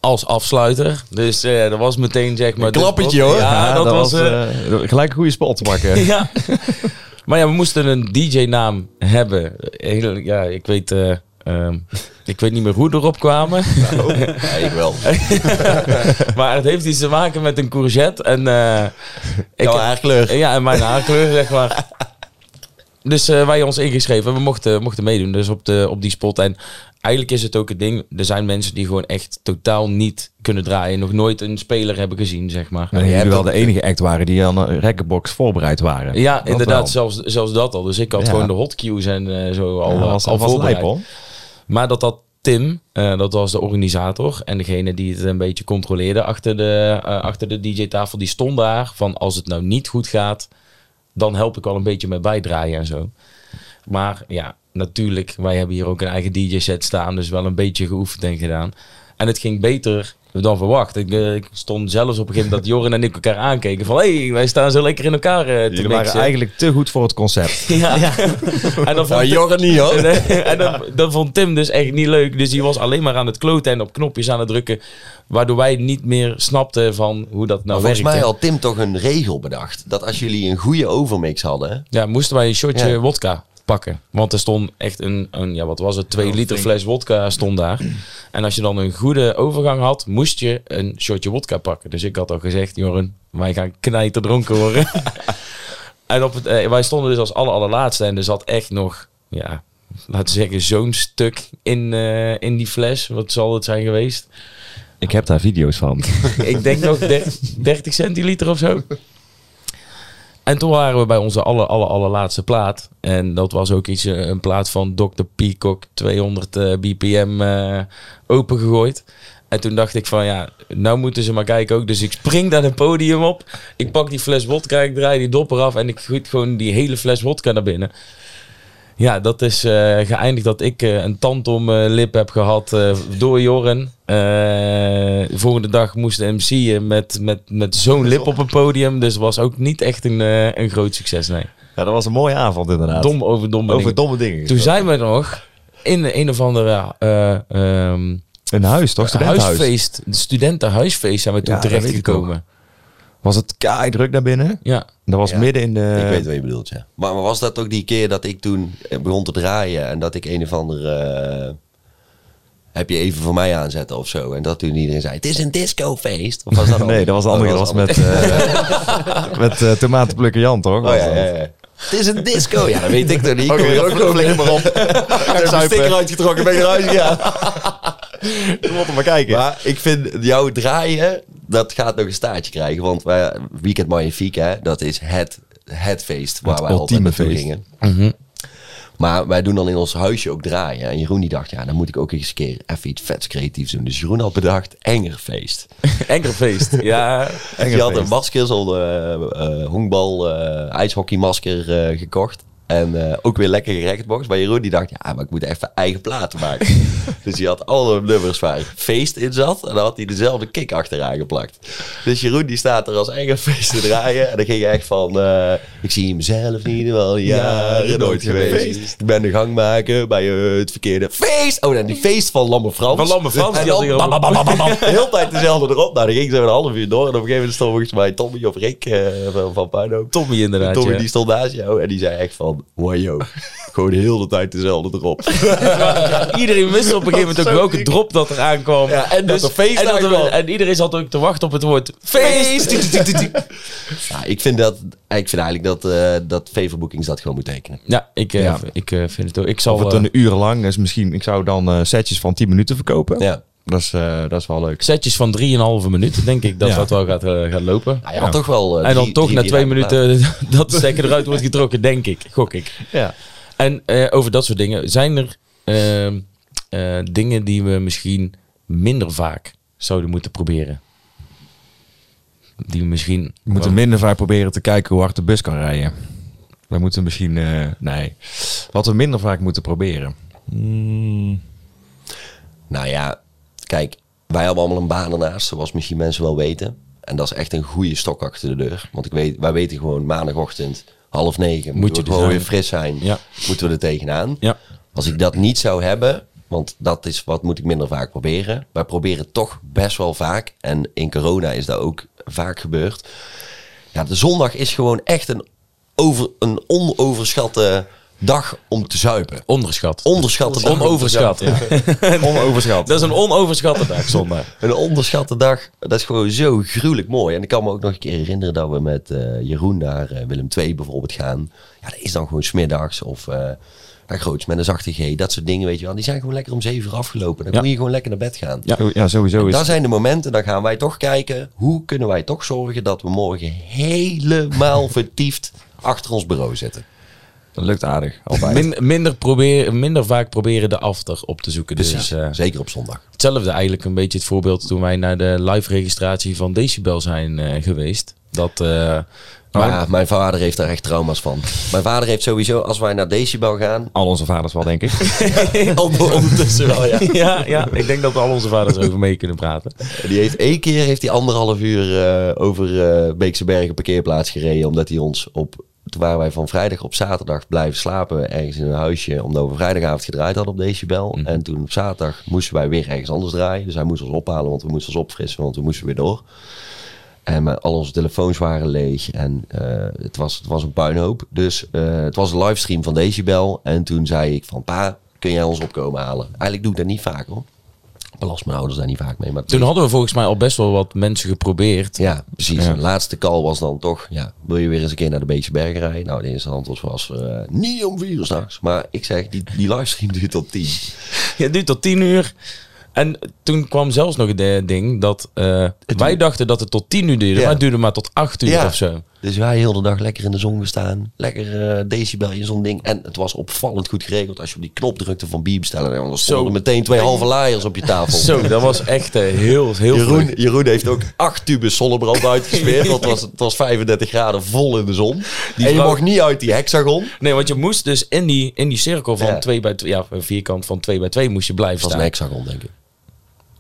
Als afsluiter. Dus eh dat was meteen zeg maar... Een klappertje, hoor. Ja, dat, was... eh, eh, gelijk een goede spot te maken. <laughs> ja. <laughs> Maar ja, we moesten een DJ-naam hebben. Heel, ja, ik weet... eh, ehm, ik weet niet meer hoe erop kwamen. <laughs> Ja, ik wel. maar het heeft iets te maken met een courgette. En, eh, ik, haarkleur. Ja, en mijn haarkleur, zeg maar. Dus eh, wij ons ingeschreven. We mochten, mochten meedoen dus op, de, op die spot. En eigenlijk is het ook het ding. Er zijn mensen die gewoon echt totaal niet kunnen draaien. Nog nooit een speler hebben gezien, zeg maar. En wel de enige act waren die aan een rekkenbox voorbereid waren. Ja, Dat inderdaad. wel. Zelfs, zelfs dat al. Dus ik had Ja. gewoon de hotcues en eh, zo al, Ja, al, was, al voorbereid. lijp. Maar dat had Tim, eh, dat was de organisator en degene die het een beetje controleerde achter de, eh, achter de DJ-tafel, die stond daar van als het nou niet goed gaat, dan help ik wel een beetje met bijdraaien en zo. Maar ja, natuurlijk, wij hebben hier ook een eigen DJ-set staan, dus wel een beetje geoefend en gedaan. En het ging beter dan verwacht. Ik, eh, ik stond zelfs op een gegeven moment dat Joren en ik elkaar aankeken van hé, hey, wij staan zo lekker in elkaar eh, te Jullie waren mixen. eigenlijk te goed voor het concept. <laughs> Ja. <laughs> en dan vond Nou, niet hoor. <laughs> en, en dat, dat vond Tim dus echt niet leuk. Dus die was alleen maar aan het kloten en op knopjes aan het drukken. Waardoor wij niet meer snapten van hoe dat nou volgens werkte. mij had Tim toch een regel bedacht. Dat als jullie een goede overmix hadden. Ja, moesten wij een shotje Ja. wodka pakken. Want er stond echt een, een ja, wat was het, twee liter fles wodka stond daar. En als je dan een goede overgang had, moest je een shotje wodka pakken. Dus ik had al gezegd, Joren, wij gaan knijter dronken worden. <laughs> en op het, eh, wij stonden dus als aller allerlaatste en er zat echt nog, ja, laten we zeggen, zo'n stuk in, eh, in die fles. Wat zal het zijn geweest? Ik heb daar video's van. <laughs> ik denk nog 30, 30 centiliter of zo. En toen waren we bij onze aller, aller, allerlaatste plaat. En dat was ook iets, eh, een plaat van Dr. Peacock 200 eh, bpm eh opengegooid. En toen dacht ik van ja, nou moeten ze maar kijken ook. Dus ik spring daar het podium op. Ik pak die fles wodka, ik draai die dopper af en ik gooi gewoon die hele fles wodka naar binnen. Ja, dat is eh, geëindigd dat ik eh, een tand om lip heb gehad eh, door Joren. Eh, de volgende dag moest de MC met, met, met zo'n lip op een podium. Dus het was ook niet echt een, een groot succes, nee. Ja, dat was een mooie avond inderdaad. Dom over domme Over dingen. domme dingen. Toen zijn we nog in een of andere eh, ehm, Een huis, toch? Studentenhuis. huisfeest, de studentenhuisfeest zijn we toen Ja, terechtgekomen. Was het kei druk naar binnen? Ja, Dat was Ja. midden in de... ik weet wat je bedoelt, ja. Maar, maar was dat ook die keer dat ik toen eh, begon te draaien en dat ik een of andere... eh, heb je even voor mij aanzetten of zo? En dat toen iedereen zei, het is een discofeest. Of was dat <laughs> Nee, dat was de Oh, andere. Dat was met, eh <laughs> met eh tomatenplukker Jan, toch? Oh Was ja, dat? ja, ja. Het is een disco. Ja, dat weet ik toch niet. <laughs> Oké, Kom je dat ook nog maar op. Ik heb een sticker uitgetrokken, ben je eruit gegaan. <laughs> We moeten maar kijken. Maar ik vind jouw draaien, dat gaat nog een staartje krijgen. Want wij, Weekend Magnifique, hè, dat is het, het feest waar Het wij altijd naartoe feest. gingen. Mhm. Maar wij doen dan in ons huisje ook draaien. En Jeroen die dacht, ja, dan moet ik ook eens een keer even iets vets creatiefs doen. Dus Jeroen had bedacht, Engerfeest. <laughs> enkelfeest. ja, <laughs> Dus die had een feest. masker, zo'n eh eh, honkbal, eh, ijshockeymasker eh, gekocht. En eh, ook weer lekker gerechtbox. Maar Jeroen die dacht, ja, maar ik moet even eigen platen maken. <laughs> dus die had alle nummers waar feest in zat. En dan had hij dezelfde kick achteraan geplakt. Dus Jeroen die staat er als eigen feest te draaien. En dan ging je echt van, eh, ik zie mezelf niet wel jaren nooit geweest. Ik ben de gangmaker bij eh, het verkeerde feest. Oh, dan die feest van Lamme Frans. Van Lamme Frans, En die dan hij bam, bam, bam, <laughs> hele tijd dezelfde erop. Nou, dan ging zo een half uur door. En op een gegeven moment stond volgens mij Tommy of Rick eh, van, van Puinhoop. Tommy inderdaad. Tommy ja. die stond naast jou en die zei echt van, wajo, gewoon de hele tijd dezelfde erop. <laughs> Iedereen wist op een gegeven moment ook welke drop dat er aankwam. Ja, en dat er feest en, dat er- aankwam. en iedereen zat ook te wachten op het woord feest. <laughs> Ja, ik vind dat, ik vind eigenlijk dat, eh dat Favorbookings dat gewoon moet tekenen. Ja, ik, eh, Ja. ik eh, vind het ook. Ik zal Of het een uur lang. Dus misschien, ik zou dan eh, setjes van 10 minuten verkopen. Ja. Dat, is, eh, dat is wel leuk. setjes van 3,5 minuut, denk ik, dat Ja. dat wel gaat, eh, gaat lopen. Nou, je had toch wel... eh, en dan drie- toch drie na keer twee minuten <laughs> dat de stekker eruit wordt getrokken, denk ik. Gok ik. Ja. En eh, over dat soort dingen. Zijn er ehm, eh, dingen die we misschien minder vaak zouden moeten proberen? Die we misschien... We moeten minder vaak proberen te kijken hoe hard de bus kan rijden. We moeten misschien... eh, nee. Wat we minder vaak moeten proberen. Hmm, Nou ja, kijk, wij hebben allemaal een baan ernaast, zoals misschien mensen wel weten. En dat is echt een goede stok achter de deur. Want ik weet, wij weten gewoon maandagochtend half negen Moet je gewoon zijn. weer fris zijn. Ja. Moeten we er tegenaan. Ja. Als ik dat niet zou hebben, want dat is wat moet ik minder vaak proberen. Wij proberen toch best wel vaak. En in corona is dat ook vaak gebeurd. Ja, de zondag is gewoon echt een, over, een onoverschatte dag om te zuipen. Onderschat. Onderschatte dag. Onoverschat. zuipen. <laughs> Onoverschat. Dat is een onoverschatte dag <laughs> zondag. Een onderschatte dag. Dat is gewoon zo gruwelijk mooi. En ik kan me ook nog een keer herinneren dat we met eh, Jeroen naar eh, Willem II bijvoorbeeld gaan. Ja, dat is dan gewoon smiddags of eh naar Groots met een zachte G. Dat soort dingen, weet je wel. Die zijn gewoon lekker om zeven uur afgelopen. Dan Ja. moet je gewoon lekker naar bed gaan. Ja. Ja, sowieso is Dat zijn de momenten, dan gaan wij toch kijken... hoe kunnen wij toch zorgen dat we morgen helemaal vertiefd achter ons bureau zitten. Dat lukt aardig. Min- minder, proberen, minder vaak proberen de after op te zoeken. Dus eh, Zeker op zondag. hetzelfde eigenlijk een beetje het voorbeeld toen wij naar de live registratie van Decibel zijn eh, geweest. Dat... eh, Maar ja, mijn vader heeft daar echt trauma's van. Mijn vader heeft sowieso, als wij naar Decibel gaan... Al onze vaders wel, denk ik. <laughs> ondertussen wel, ja. <laughs> ja, ja, ik denk dat we al onze vaders over mee kunnen praten. Die heeft één keer heeft hij anderhalf uur over eh Beekse Bergen parkeerplaats gereden. Omdat hij ons op. Toen waren wij van vrijdag op zaterdag blijven slapen ergens in een huisje. Omdat we vrijdagavond gedraaid hadden op Decibel. En toen op zaterdag moesten wij weer ergens anders draaien. Dus hij moest ons ophalen, want we moesten ons opfrissen, want we moesten weer door. En maar al onze telefoons waren leeg en eh, het, was, het was een puinhoop. Dus eh, het was een livestream van Decibel. En toen zei ik van pa, kun jij ons opkomen halen? Eigenlijk doe ik dat niet vaak hoor. Belast mijn ouders daar niet vaak mee. Maar Toen hadden we volgens mij al best wel wat mensen geprobeerd. ja, precies. Ja. De laatste call was dan toch, ja, wil je weer eens een keer naar de Beekse Bergen rijden? Nou, de eerste antwoord was eh, niet om vier uur s'nachts. Maar ik zeg, die, die livestream duurt tot tien. <laughs> Ja, duurt tot tien uur. En toen kwam zelfs nog het ding dat eh, wij dachten dat het tot tien uur duurde, Ja. maar het duurde maar tot acht uur Ja. of zo. Dus wij heel de dag lekker in de zon gestaan. Lekker eh decibel in zo'n ding. En het was opvallend goed geregeld. Als je op die knop drukte van bier bestellen. Dan stonden er meteen twee halve laaiers op je tafel. Zo, dat was echt eh, heel, heel Jeroen, heeft ook acht tubes zonnebrand <laughs> uitgesmeerd. Want het was, het was 35 graden vol in de zon. en je vrouw- mocht niet uit die hexagon. Nee, want je moest dus in die, in die cirkel van Ja. 2 bij 2, ja, vierkant van 2 bij 2 moest je blijven Het was een staan. hexagon, denk ik.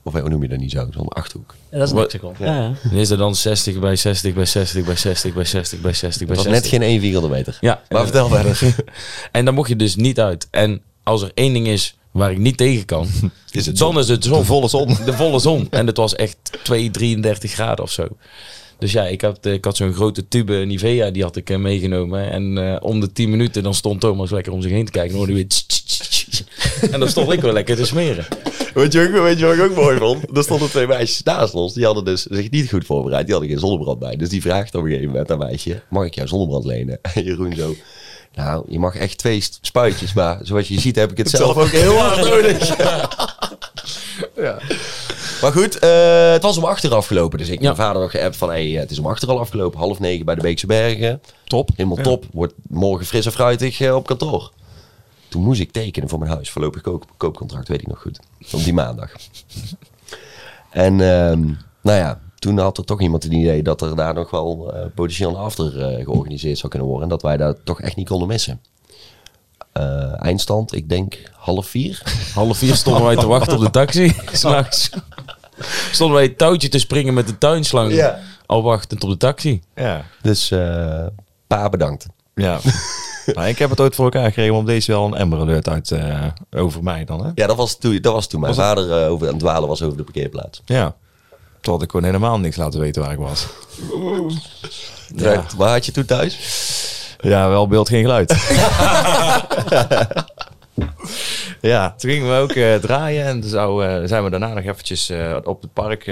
Of hoe noem je dat niet zo? Zo'n achthoek. Ja, dat is een hexagon. Ja. Ja, Dan is er dan 60 bij 60 bij 60 bij 60 bij 60 bij 60 bij Het 60. was net geen 1 vierkante meter. Ja. Maar vertel verder. <laughs> En dan mocht je dus niet uit. En als er één ding is waar ik niet tegen kan, <laughs> Is het dan zon. is het zon. De volle zon. De volle zon. <laughs> En het was echt 2, 33 graden of zo. Dus ja, ik had, ik had zo'n grote tube Nivea, die had ik eh, meegenomen. En eh, om de 10 minuten dan stond Thomas lekker om zich heen te kijken. En hoorde weer... En dan stond ik wel lekker te smeren. Weet je, ook- weet je wat ik ook mooi vond? Er stonden twee meisjes naast ons. Die hadden dus zich niet goed voorbereid. Die hadden geen zonnebrand bij. Dus die vraagt op een gegeven moment aan meisje... Mag ik jouw zonnebrand lenen? <laughs> En Jeroen zo... Nou, je mag echt twee spuitjes. Maar zoals je ziet heb ik het zelf ook heel <laughs> hard nodig. <laughs> ja. Maar goed, eh, het was om achter afgelopen. Dus ik heb Ja. mijn vader nog geappt van... Hey, het is om achter al afgelopen. Half negen bij de Beekse Bergen. Top. Helemaal Ja. top. Wordt morgen fris en fruitig eh, op kantoor. Toen moest ik tekenen voor mijn huis. Voorlopig koop, koopcontract, weet ik nog goed. Op die maandag. <laughs> en ehm, nou ja, toen had er toch iemand een idee dat er daar nog wel eh, potentieel een after eh, georganiseerd zou kunnen worden. En dat wij dat toch echt niet konden missen. Eh, eindstand, ik denk half vier. <laughs> Half vier stonden wij te wachten op de taxi. <laughs> S'nachts. Stonden wij het touwtje te springen met de tuinslang. Ja. Al wachtend op de taxi. Ja. Dus eh, pa bedankt. Ja. Nou, ik heb het ooit voor elkaar gekregen om deze wel een Amber Alert uit eh, over mij dan, hè? Ja, dat was toen, dat was toen mijn Was vader eh, over aan het dwalen was over de parkeerplaats. Ja. Toen had ik gewoon helemaal niks laten weten waar ik was. <laughs> Ja. Waar had je toen thuis? Ja, wel beeld, geen geluid. <laughs> ja, toen gingen we ook eh, draaien en toen zou, zijn we daarna nog eventjes op het park,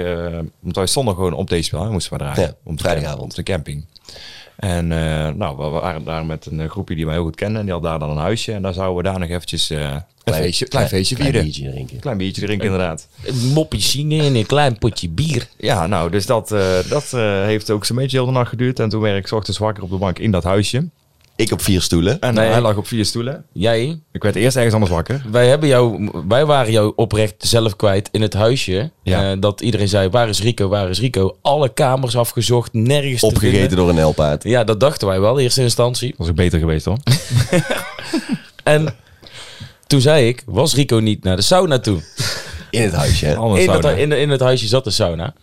want wij stonden gewoon op deze spel, moesten we draaien. Ja, om vrijdagavond. Op de camping. En eh, nou, we waren daar met een eh, groepje die wij heel goed kennen en die had daar dan een huisje en daar zouden we daar nog eventjes eh, een feestje, klein feestje Klein biertje drinken. Klein biertje drinken inderdaad. Een moppie zingen en een klein potje bier. Ja, nou, dus dat, dat heeft ook zo'n beetje heel de nacht geduurd. En toen werd ik 's ochtends wakker op de bank in dat huisje. Ik op vier stoelen. En Nee. hij lag op vier stoelen. Jij, Ik werd eerst ergens anders wakker. wij, hebben jou, wij waren jou oprecht zelf kwijt in het huisje. Ja. Eh, dat iedereen zei, waar is Rico, waar is Rico? Alle kamers afgezocht, nergens te Opgegeten door een elpaard. Ja, dat dachten wij wel, in eerste instantie. Was ook beter geweest hoor. <laughs> En toen zei ik, was Rico niet naar de sauna toe? In het huisje. In, in, in het huisje zat de sauna.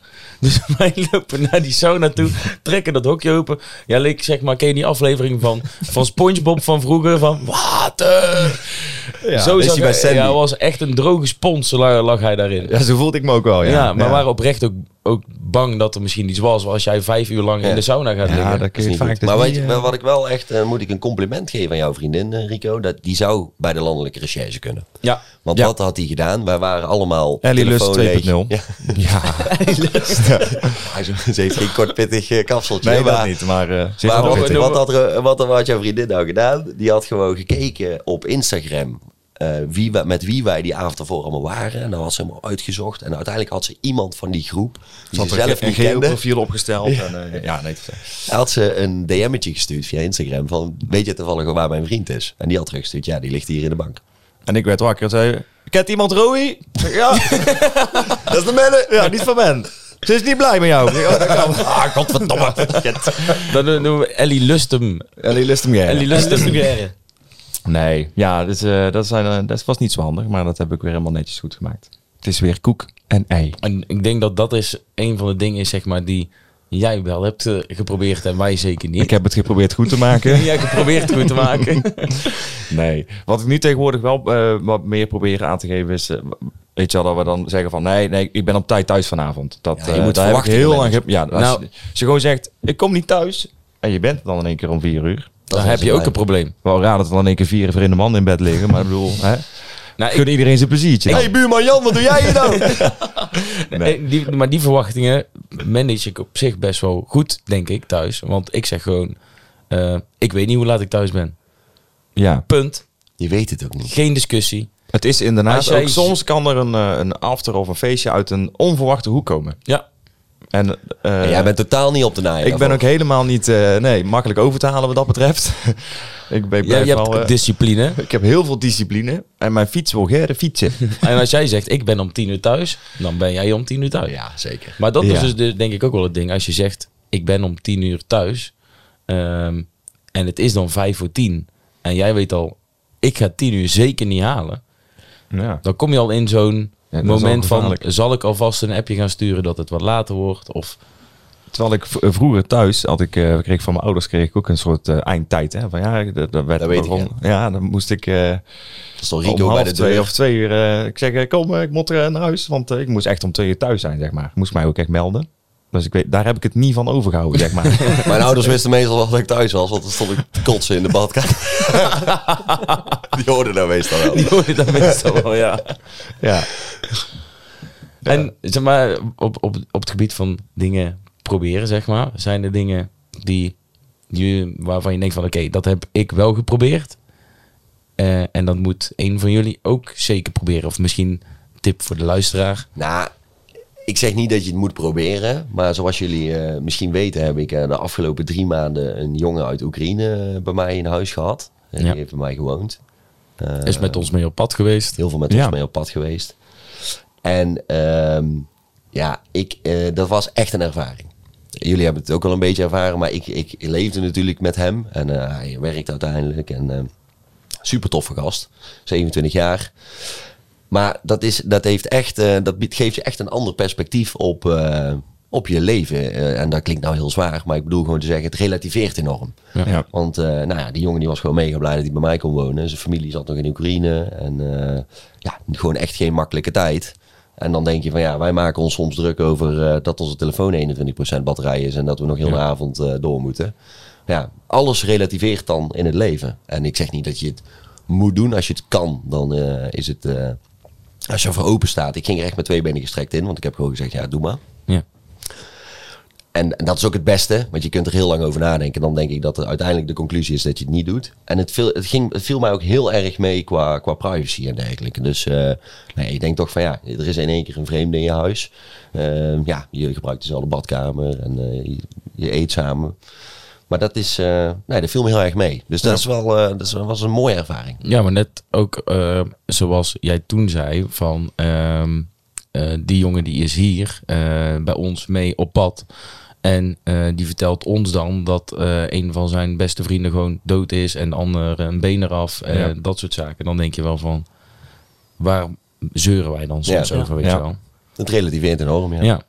Dus <laughs> wij lopen naar die sauna toe, trekken dat hokje open. Ja, leek zeg maar, ken je die aflevering van, van Spongebob van vroeger? Van water! Ja, Zo is zag hij bij Sandy. ja, was echt een droge spons lag, lag hij daarin. Ja, ja, zo voelde ik me ook wel. Ja, maar we waren oprecht ook, ook bang dat er misschien iets was als jij vijf uur lang Ja. in de sauna gaat Ja, liggen. dat Dat kun je vaak dus maar niet, weet je, eh, wel, wat ik wel echt, eh, moet ik een compliment geven aan jouw vriendin eh, Rico, dat die zou bij de landelijke recherche kunnen. Ja, Want Ja. wat had hij gedaan? Wij waren allemaal Ellie Lust telefoon leeg. 2.0. Ja. Ja, Hij zo- <laughs> Ze heeft geen kortpittig eh, kapseltje. nee, dat maar- niet. Maar, eh ze Maar wat, had er, wat had jouw vriendin nou gedaan? Die had gewoon gekeken op Instagram eh, wie, met wie wij die avond ervoor allemaal waren. En dan had ze helemaal uitgezocht. En uiteindelijk had ze iemand van die groep, die Ze ze zelf een niet kende, profiel opgesteld. Ja, en, eh, ja nee. had ze een DM'tje gestuurd via Instagram van, weet je toevallig waar mijn vriend is? En die had teruggestuurd, ja, die ligt hier in de bank. En ik werd wakker en zei... Kent iemand Roy? Ja. <laughs> dat is de mannen. Ja, niet van men. Ze is niet blij met jou. Dat <laughs> kan. Ah, godverdomme. dan noemen we Ellie Lustum. Ellie lust hem Ellie Lustum. Nee, ja, dus, eh, dat, zijn, eh, dat was niet zo handig, maar dat heb ik weer helemaal netjes goed gemaakt. Het is weer koek en ei. En ik denk dat dat is een van de dingen, zeg maar, die jij wel hebt eh, geprobeerd en wij zeker niet. Ik heb het geprobeerd goed te maken. <laughs> Jij geprobeerd goed te maken. <laughs> nee, wat ik nu tegenwoordig wel eh, wat meer probeer aan te geven is... weet je wel, dat we dan zeggen van... Nee, nee, ik ben op tijd thuis vanavond. Dat, Ja, je eh, moet daar ik heel lang... ge- Ja, als, Nou- je, als je gewoon zegt, ik kom niet thuis... En je bent dan in één keer om vier uur. Dan heb je ook een probleem. Wel raar dat er dan in één keer vier vrienden man in bed liggen. Maar ik bedoel, <laughs> hè? Nou, Gun iedereen zijn pleziertje. dan. hey, buurman Jan, wat doe jij hier nou? <laughs> Nee. Die, maar die verwachtingen manage ik op zich best wel goed, denk ik, thuis. Want ik zeg gewoon, eh, ik weet niet hoe laat ik thuis ben. Ja, Punt. Je weet het ook niet. Geen discussie. Het is inderdaad jij- ook soms kan er een, eh, een after of een feestje uit een onverwachte hoek komen. Ja. En, eh, En jij bent totaal niet op de naaien. ik ben ook helemaal niet eh, nee, makkelijk over te halen wat dat betreft. <laughs> ik, ben, ik, Ja, je hebt discipline. ik heb heel veel discipline. En mijn fiets wil gerden fietsen. <laughs> En als jij zegt, ik ben om tien uur thuis, dan ben jij om tien uur thuis. Ja, zeker. Maar dat Ja. is dus de- denk ik ook wel het ding. Als je zegt, ik ben om tien uur thuis ehm, en het is dan vijf voor tien en jij weet al, ik ga tien uur zeker niet halen. Ja. Dan kom je al in zo'n Ja, moment van, zal ik alvast een appje gaan sturen dat het wat later wordt? Of Terwijl ik eh, vroeger thuis had ik, eh, kreeg van mijn ouders kreeg ik ook een soort eh, eindtijd. Hè? Van ja, dat, dat werd Dat weet ik, waarom- ja. dan moest ik eh om Rico bij half de twee deur. of twee uur. eh, ik zeg, kom, ik moet naar huis. Want ik moest echt om twee uur thuis zijn, zeg maar. Ik moest mij ook echt melden. Dus ik weet, daar heb ik het niet van overgehouden, zeg maar. <laughs> Mijn ouders wisten meestal wel dat ik thuis was, want dan stond ik te kotsen in de badkamer. <laughs> Die hoorden dat meestal wel. die hoor je dan meestal wel, ja. ja. En zeg maar, op, op, op het gebied van dingen proberen, zeg maar, zijn er dingen die, die waarvan je denkt van, oké, dat heb ik wel geprobeerd. Eh, en dat moet een van jullie ook zeker proberen. Of misschien tip voor de luisteraar. Nou, ik zeg niet dat je het moet proberen. Maar zoals jullie eh, misschien weten, heb ik eh, de afgelopen drie maanden een jongen uit Oekraïne eh, bij mij in huis gehad. En Ja. Die heeft bij mij gewoond. Is met ons mee op pad geweest. heel veel met Ja. ons mee op pad geweest. En ehm, ja, ik, dat was echt een ervaring. Jullie hebben het ook al een beetje ervaren, maar ik, ik leefde natuurlijk met hem. En hij werkt uiteindelijk. En super toffe gast. 27 jaar. Maar dat, is, dat, heeft echt, eh, dat biedt- geeft je echt een ander perspectief op, eh, op je leven. Eh, en dat klinkt nou heel zwaar, maar ik bedoel gewoon te zeggen, het relativeert enorm. Ja. Ja. Want eh, nou ja, die jongen die was gewoon mega blij dat hij bij mij kon wonen. Zijn familie zat nog in Oekraïne. En eh, ja, gewoon echt geen makkelijke tijd. En dan denk je van ja, wij maken ons soms druk over eh, dat onze telefoon 21% batterij is. En dat we nog heel de avond eh, door moeten. Ja, alles relativeert dan in het leven. En ik zeg niet dat je het moet doen. Als je het kan, dan eh, is het... als je ervoor open staat. Ik ging er echt met twee benen gestrekt in. Want ik heb gewoon gezegd, ja, doe maar. Ja. En, en dat is ook het beste, want je kunt er heel lang over nadenken. Dan denk ik dat er uiteindelijk de conclusie is dat je het niet doet. En het, viel, het, ging, het viel mij ook heel erg mee qua, qua privacy en dergelijke. Dus eh, nee, ik denk toch van ja, er is in één keer een vreemde in je huis. Eh, ja, je gebruikt dezelfde badkamer en eh, je, je eet samen. Maar dat is, eh, nee, dat viel me heel erg mee. Dus dat, is wel, eh, dat is- was een mooie ervaring. Ja, maar net ook eh, zoals jij toen zei van ehm, eh, die jongen die is hier bij ons mee op pad. En die vertelt ons dan dat een van zijn beste vrienden gewoon dood is en de ander een been eraf. Ja. Dat soort zaken. Dan denk je wel van, waar zeuren wij dan soms Ja. over, weet Ja. je wel. Het relativeert enorm, ja. Ja.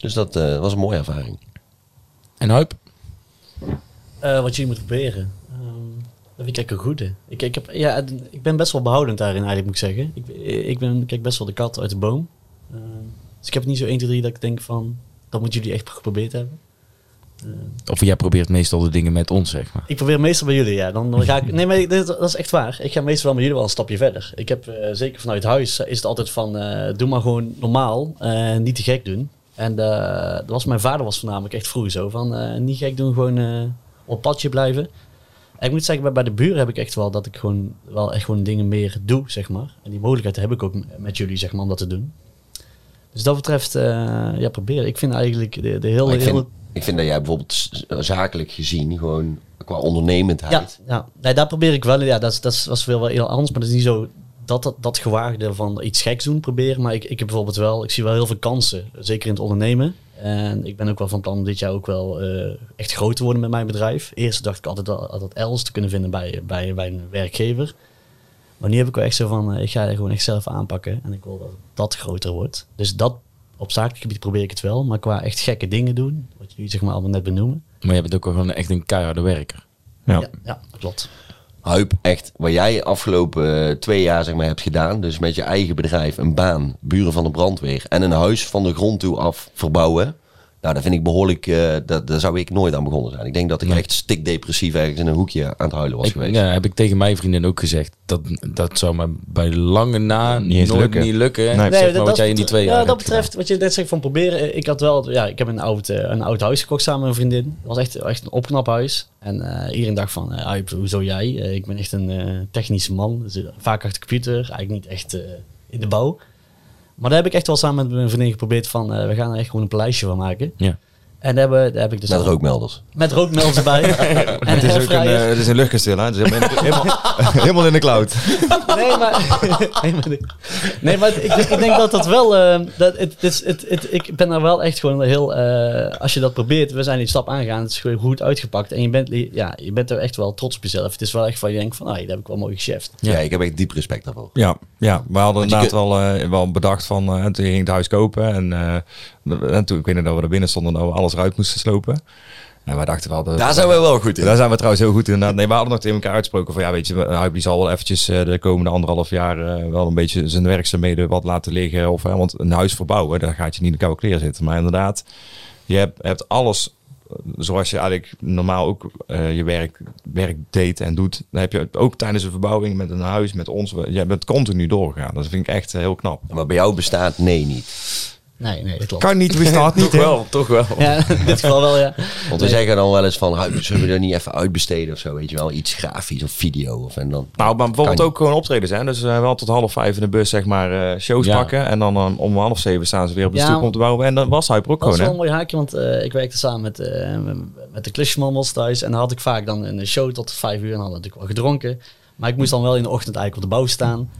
Dus dat was een mooie ervaring. En Huip? Eh, wat jullie moeten proberen. Ehm, dat vind ik echt een goede. Ik, ik, heb, ja, ik ben best wel behoudend daarin eigenlijk, moet ik zeggen. Ik, ik ben kijk best wel de kat uit de boom. Ehm, dus ik heb niet zo 1, 2, 3 dat ik denk van... Dat moeten jullie echt geprobeerd hebben. Of jij probeert meestal de dingen met ons, zeg maar. Ik probeer meestal bij jullie, ja. Dan, dan ga ik, <laughs> nee, maar dat is echt waar. Ik ga meestal wel met jullie wel een stapje verder. Ik heb, eh, zeker vanuit huis, is het altijd van... eh, doe maar gewoon normaal. eh, niet te gek doen. En eh, dat was, mijn vader was voornamelijk echt vroeger zo. Van eh, niet gek doen, gewoon eh, op padje blijven. En ik moet zeggen, bij, de buren heb ik echt wel dat ik gewoon wel echt gewoon dingen meer doe, zeg maar. En die mogelijkheid heb ik ook met jullie, zeg maar, om dat te doen. Dus dat betreft, ja, probeer. Ik vind eigenlijk de, de hele... Ik, vind, hele ik vind dat jij bijvoorbeeld zakelijk gezien, gewoon qua ondernemendheid. Ja, ja. Nee, daar probeer ik wel. Ja, dat, is, dat was wel heel anders, maar dat is niet zo dat, dat, dat gewaagde van iets geks doen proberen. Maar ik, ik heb bijvoorbeeld wel, ik zie wel heel veel kansen, zeker in het ondernemen. En ik ben ook wel van plan om dit jaar ook wel eh, echt groot te worden met mijn bedrijf. Eerst dacht ik altijd wel altijd elders te kunnen vinden bij, bij, bij een werkgever. Maar nu heb ik wel echt zo van, eh, ik ga er gewoon echt zelf aanpakken. En ik wil dat dat groter wordt. Dus dat, op zakelijk gebied probeer ik het wel. Maar qua echt gekke dingen doen, wat jullie zeg maar allemaal net benoemen. Maar je bent ook wel gewoon echt een keiharde werker. Ja. Ja, ja klopt. Huip, echt, wat jij afgelopen eh, twee jaar zeg maar, hebt gedaan, dus met je eigen bedrijf, een baan, buren van de brandweer en een huis van de grond toe af verbouwen. Nou, dat vind ik behoorlijk, eh, dat, daar zou ik nooit aan begonnen zijn. Ik denk dat ik Nee. echt stikdepressief ergens in een hoekje aan het huilen was Ik, geweest. ja, heb ik tegen mijn vriendin ook gezegd. Dat, dat zou me bij lange na Niet nooit lukken. niet lukken. Nee. Zeg maar dat- wat jij in die twee ja, jaar dat hebt betreft, wat je net zegt van proberen. Ik had wel, ja, ik heb een oud, eh, een oud huis gekocht samen met een vriendin. Het was echt, echt een opknap huis. En eh, iedereen dacht van, eh, hoezo jij? Ik ben echt een eh, technische man. Dus, vaak achter de computer, eigenlijk niet echt eh, in de bouw. Maar daar heb ik echt wel samen met mijn vriendin geprobeerd van, eh, we gaan er echt gewoon een paleisje van maken. Ja. En daar, hebben, daar heb ik dus Met rookmelders. met rookmelders erbij. <laughs> en Het is ook een, eh, het is een luchtkasteel, hè? Het is helemaal, helemaal, <laughs> helemaal in de cloud. <laughs> Nee, maar, nee, maar, ik, denk- ik denk dat dat wel. eh, dat het, het is, het, het, ik ben er wel echt gewoon heel. eh, als je dat probeert, we zijn die stap aangegaan, het is gewoon goed uitgepakt. En je bent, ja, je bent er echt wel trots op jezelf. Het is wel echt van je denkt van, ah, dat heb ik wel mooi gecheft. Ja. Ja. ik heb echt diep respect daarvoor. Ja, ja we hadden inderdaad wel, eh, wel bedacht van... eh, toen ging het huis kopen en, eh, en toen, ik weet niet dat we er binnen stonden... dat we alles eruit moesten slopen. En wij dachten wel... Dat, Daar zijn we wel goed in. Daar zijn we trouwens heel goed in. Nee, we hadden nog tegen elkaar uitgesproken van... Ja, weet je, die zal wel eventjes eh, de komende anderhalf jaar... eh, wel een beetje zijn werkzaamheden wat laten liggen. Of, eh, want een huis verbouwen, daar gaat je niet in de koude kleren zitten. Maar inderdaad, je hebt, hebt alles... eh, Zoals je eigenlijk normaal ook eh, je werk, werk deed en doet. Dan heb je ook tijdens de verbouwing met een huis, met ons. Je bent continu doorgegaan. Dat vind ik echt eh, heel knap. Maar bij jou bestaat nee niet. Nee, nee, dat klopt. Kan niet, bestaat <laughs> niet. Toch hè? wel, toch wel. Ja, in dit geval wel, ja. Want we zeggen dan wel eens van, "Huip, zullen we er niet even uitbesteden of zo, weet je wel? Iets grafisch of video of en dan... Nou, maar bijvoorbeeld Kan ook gewoon optredens. Hè? Dus eh, wel tot half vijf in de bus, zeg maar, eh, shows Ja. pakken. En dan eh, om half zeven staan ze weer op de Ja. stoep om te bouwen. En dan was Hyper ook Dat is gewoon, wel hè? een mooi haakje, want eh, ik werkte samen met, eh, met de klusjesmammels thuis. En dan had ik vaak dan een show tot vijf uur en hadden natuurlijk wel gedronken. Maar ik moest dan wel in de ochtend eigenlijk op de bouw staan.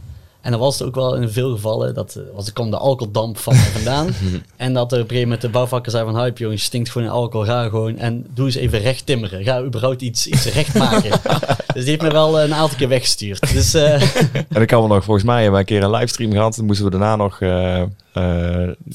En dan was het ook wel in veel gevallen, dat eh, was, er kwam de alcoholdamp van vandaan. <laughs> en dat er op een gegeven moment de bouwvakker zei van, hype jongens, je stinkt gewoon in alcohol, ga gewoon en doe eens even recht timmeren. Ga überhaupt iets, iets recht maken. <laughs> dus die heeft me wel eh, een aantal keer weggestuurd. Dus eh, <laughs> En ik kan me nog, volgens mij hebben we een keer een livestream gehad. Dan moesten we daarna nog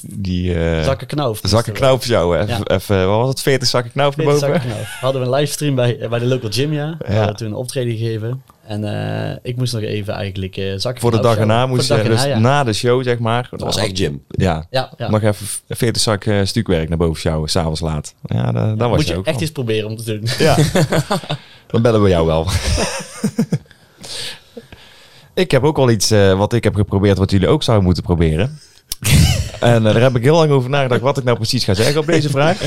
die zakken knoof. zakken sjouwen. Even, Ja. even, wat was het, 40 zakken knauw naar boven? zakken knoof. Hadden we een livestream bij, bij de local gym, ja. We Ja. hadden toen een optreden gegeven. En eh, ik moest nog even eigenlijk eh zakken Voor de dag erna moest je, dus ja. na de show, zeg maar. Dat was echt gym. Ja, Ja, ja. nog even 40 zak eh, stukwerk naar boven sjouwen, s'avonds laat. Ja, daar, daar was Moet je je ook echt van. eens proberen om te doen. Ja, <laughs> dan bellen we jou wel. <laughs> ik heb ook wel iets eh, wat ik heb geprobeerd, wat jullie ook zouden moeten proberen. <laughs> en eh, daar heb ik heel lang over nagedacht wat ik nou precies ga zeggen op deze vraag.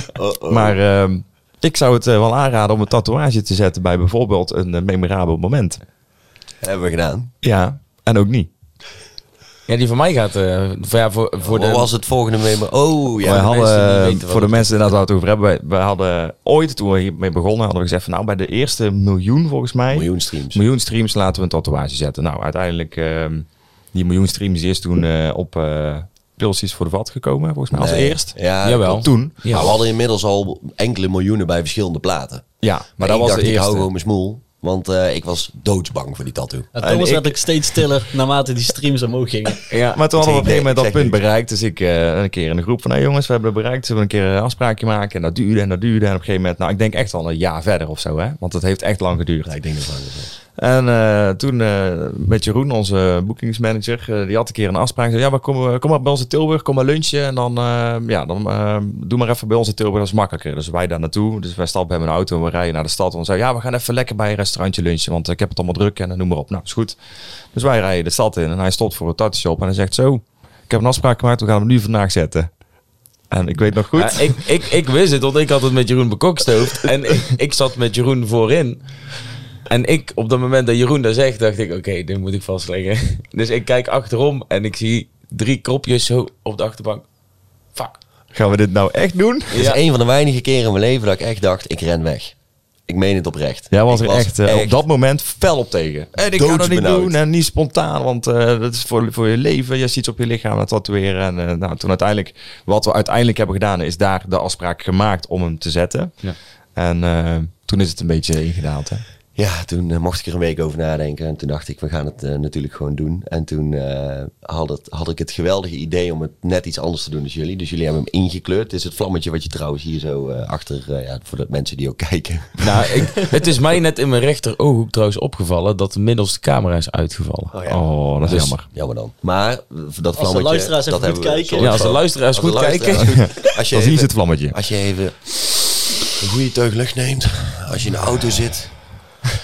Maar ehm, ik zou het eh, wel aanraden om een tatoeage te zetten bij bijvoorbeeld een eh, memorabel moment. hebben we gedaan. Ja, en ook niet. Ja, die van mij gaat eh, voor, ja, voor, voor Wat de... was het volgende memo? Oh, ja. wij hadden, die voor de het mensen we het over hebben, wij, wij hadden ooit, toen we hiermee begonnen, hadden we gezegd van nou bij de eerste miljoen volgens mij, Miljoen streams. miljoen streams laten we een tatoeage zetten. Nou, uiteindelijk, ehm, die miljoen streams die is toen eh, op eh Pilsjes voor de Vat gekomen, volgens mij als Nee. eerst. Ja, Jawel. Toen, Ja. Maar we hadden inmiddels al enkele miljoenen bij verschillende platen. ja, maar, Maar dat ik was dacht, de ik hou eerste. gewoon mijn smoel. Want eh, ik was doodsbang voor die tattoo. En En Thomas ik- werd ook steeds stiller naarmate die streams omhoog gingen. <laughs> Ja, Maar toen hadden we op een Ik gegeven moment dat punt bereikt. Dus ik eh, een keer in de groep van, hey jongens, we hebben het bereikt. Zullen we een keer een afspraakje maken? En dat duurde en dat duurde. En op een gegeven moment, nou ik denk echt wel een jaar verder of zo. Hè? Want het heeft echt lang geduurd. Ja, ik denk dat het lang is. En eh, toen eh, met Jeroen, onze boekingsmanager, eh, die had een keer een afspraak. Zei, ja, maar kom, kom maar bij in Tilburg, kom maar lunchen. En dan, ja, dan doe maar even bij in Tilburg, dat is makkelijker. Dus wij daar naartoe. Dus wij stappen hebben een auto en we rijden naar de stad. En we zeiden, ja, we gaan even lekker bij een restaurantje lunchen, want ik heb het allemaal druk en noem maar op. Nou, is goed. Dus wij rijden de stad in en hij stopt voor een tattoo en hij zegt, zo, ik heb een afspraak gemaakt, we gaan hem nu vandaag zetten. En ik weet nog goed. Ja, ik, ik, ik wist het, want ik had het met Jeroen bekokstoofd. en ik, ik zat met Jeroen voorin. En ik, op dat moment dat Jeroen dat zegt, dacht ik, oké, dit moet ik vastleggen. <laughs> Dus ik kijk achterom en ik zie drie kropjes zo op de achterbank. Fuck. Gaan we dit nou echt doen? Het is een van de weinige keren in mijn leven dat ik echt dacht, ik ren weg. Ik meen het oprecht. Jij was Ik er echt, eh, op dat moment fel op tegen. En ik ga dat niet doen en niet spontaan, want eh, dat is voor, voor je leven. Je ziet iets op je lichaam het tatoeëren. En eh, nou, toen uiteindelijk, wat we uiteindelijk hebben gedaan, is daar de afspraak gemaakt om hem te zetten. Ja. En eh, toen is het een beetje ingedaald. Hè? Ja, toen eh, mocht ik er een week over nadenken. En toen dacht ik, we gaan het eh, natuurlijk gewoon doen. En toen eh, had, het, had ik het geweldige idee om het net iets anders te doen dan jullie. Dus jullie hebben hem ingekleurd. Het is het vlammetje wat je trouwens hier zo eh, achter, eh, ja, voor de mensen die ook <laughs> kijken. Nou, ik, het is mij net in mijn rechter ooghoek trouwens opgevallen dat de middelste camera is uitgevallen. Oh ja. Oh, dat is Dus- jammer. Jammer dan. Maar dat de vlammetje... luisteraars even dat goed kijken. Ja, als de luisteraars Als de goed luisteraars kijken. <laughs> goed- Als je Dan het vlammetje. Als je even een goede teug lucht neemt, als je in de auto zit,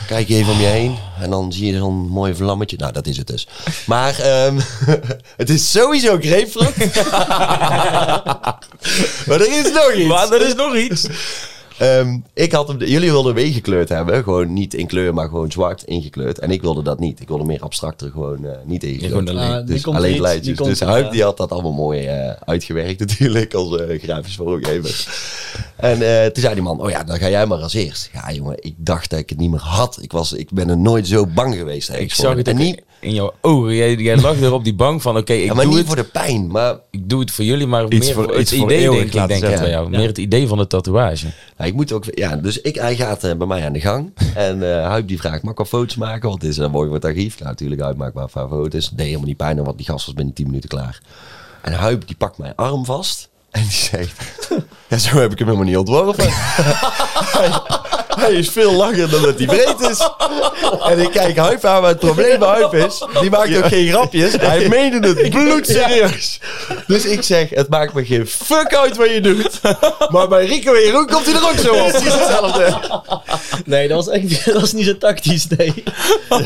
kijk je even om je heen en dan zie je zo'n mooi vlammetje. Nou, dat is het dus. Maar ehm, <laughs> het is sowieso grapefruit. <laughs> maar er is nog iets. Maar er is nog iets. Ehm, ik had hem, jullie wilden hem ingekleurd hebben. Gewoon niet in kleur, maar gewoon zwart ingekleurd. En ik wilde dat niet. Ik wilde meer abstracter, gewoon eh, niet ingekleurd. gewoon alleen. Ah, dus komt alleen niet, lijntjes. Dus Huip die had dat allemaal mooi eh, uitgewerkt <laughs> natuurlijk als eh, grafisch vormgever. en eh, toen zei die man, oh ja, dan ga jij maar als eerst. Ja jongen, ik dacht dat ik het niet meer had. Ik, was, ik ben er nooit zo bang geweest. Ik eigenlijk zag voor. het en ook niet, in jouw ogen. Jij, jij lag er op die bank van, oké, ik ja, maar doe niet het. voor de pijn. Maar Ik doe het voor jullie, maar Iets meer voor- voor, het iets voor idee, eeuwig denk ik, laten denk ik bij jou. Ja. Meer het idee van de tatoeage. Ja, ik moet ook, ja, dus ik, hij gaat eh, bij mij aan de gang. <laughs> En eh Huip die vraagt, mag ik foto's maken? Want het is een mooi het archief. Nou, natuurlijk, Huip maakt maar foto's. Deed helemaal niet pijn, want die gast was binnen 10 minuten klaar. En Huip die pakt mijn arm vast. En die zegt, <laughs> ja, zo heb ik hem helemaal niet ontworpen. <laughs> hij, is veel langer dan dat hij breed is. En ik kijk Huip aan, maar het probleem bij Huip is, die maakt ook geen grapjes. Hij meende het <laughs> bloedserieus. Dus ik zeg, het maakt me geen fuck uit wat je doet. Maar bij Rico en Jeroen komt hij er ook zo op. Precies hetzelfde. Nee, dat was echt niet, <laughs> dat was niet zo tactisch, nee.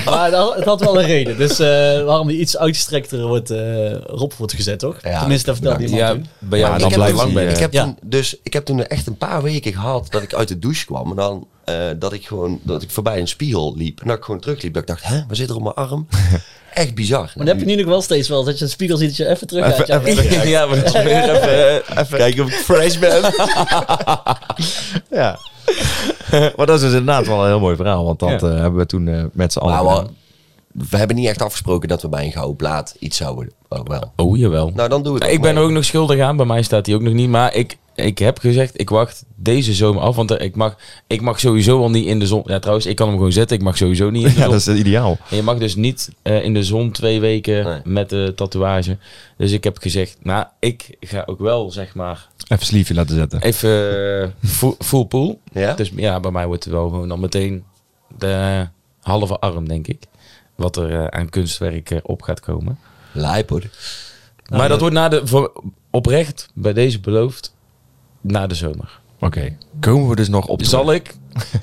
Maar dat, het had wel een reden. Dus eh, waarom die iets uitgestrekter wordt, eh Rob wordt gezet, toch? Ja, Tenminste, dat vertelde bedankt. iemand Ja, Maar dan blijft lang hij, bij Ik heb, Ja. toen, dus, ik heb toen echt een paar weken gehad dat ik uit de douche kwam. En dan eh, dat ik gewoon dat ik voorbij een spiegel liep. En dat ik gewoon terugliep. Dat ik dacht, hè, wat zit er op mijn arm? <laughs> Echt bizar. Maar dat heb je nu nog wel steeds wel. Dat je een spiegel ziet dat je even terug gaat. Ja, Ja, maar dat is weer even... <laughs> even Kijken of ik fresh ben. <laughs> Ja. maar dat is dus inderdaad wel een heel mooi verhaal. Want dat Ja. eh, hebben we toen eh, met z'n allen. We hebben niet echt afgesproken dat we bij een gouden plaat iets zouden. Oh, wel. Oh, jawel. Nou, dan doe ik ik ben er ook nog schuldig aan. Bij mij staat hij ook nog niet. Maar ik, ik heb gezegd, ik wacht deze zomer af. Want ik mag, ik mag sowieso al niet in de zon. Ja, trouwens, ik kan hem gewoon zetten. Ik mag sowieso niet in de <laughs> Ja, zon. dat is ideaal. En je mag dus niet eh, in de zon twee weken Nee. met de tatoeage. Dus ik heb gezegd, nou, ik ga ook wel, zeg maar, Even sleeve laten zetten. even full, full pool. Ja? Dus ja, bij mij wordt het wel gewoon dan meteen de halve arm, denk ik. Wat er eh, aan kunstwerk op gaat komen. Lijp hoor. maar dat wordt na de, voor, oprecht, bij deze beloofd, na de zomer. Oké. Komen we dus nog op Zal ik,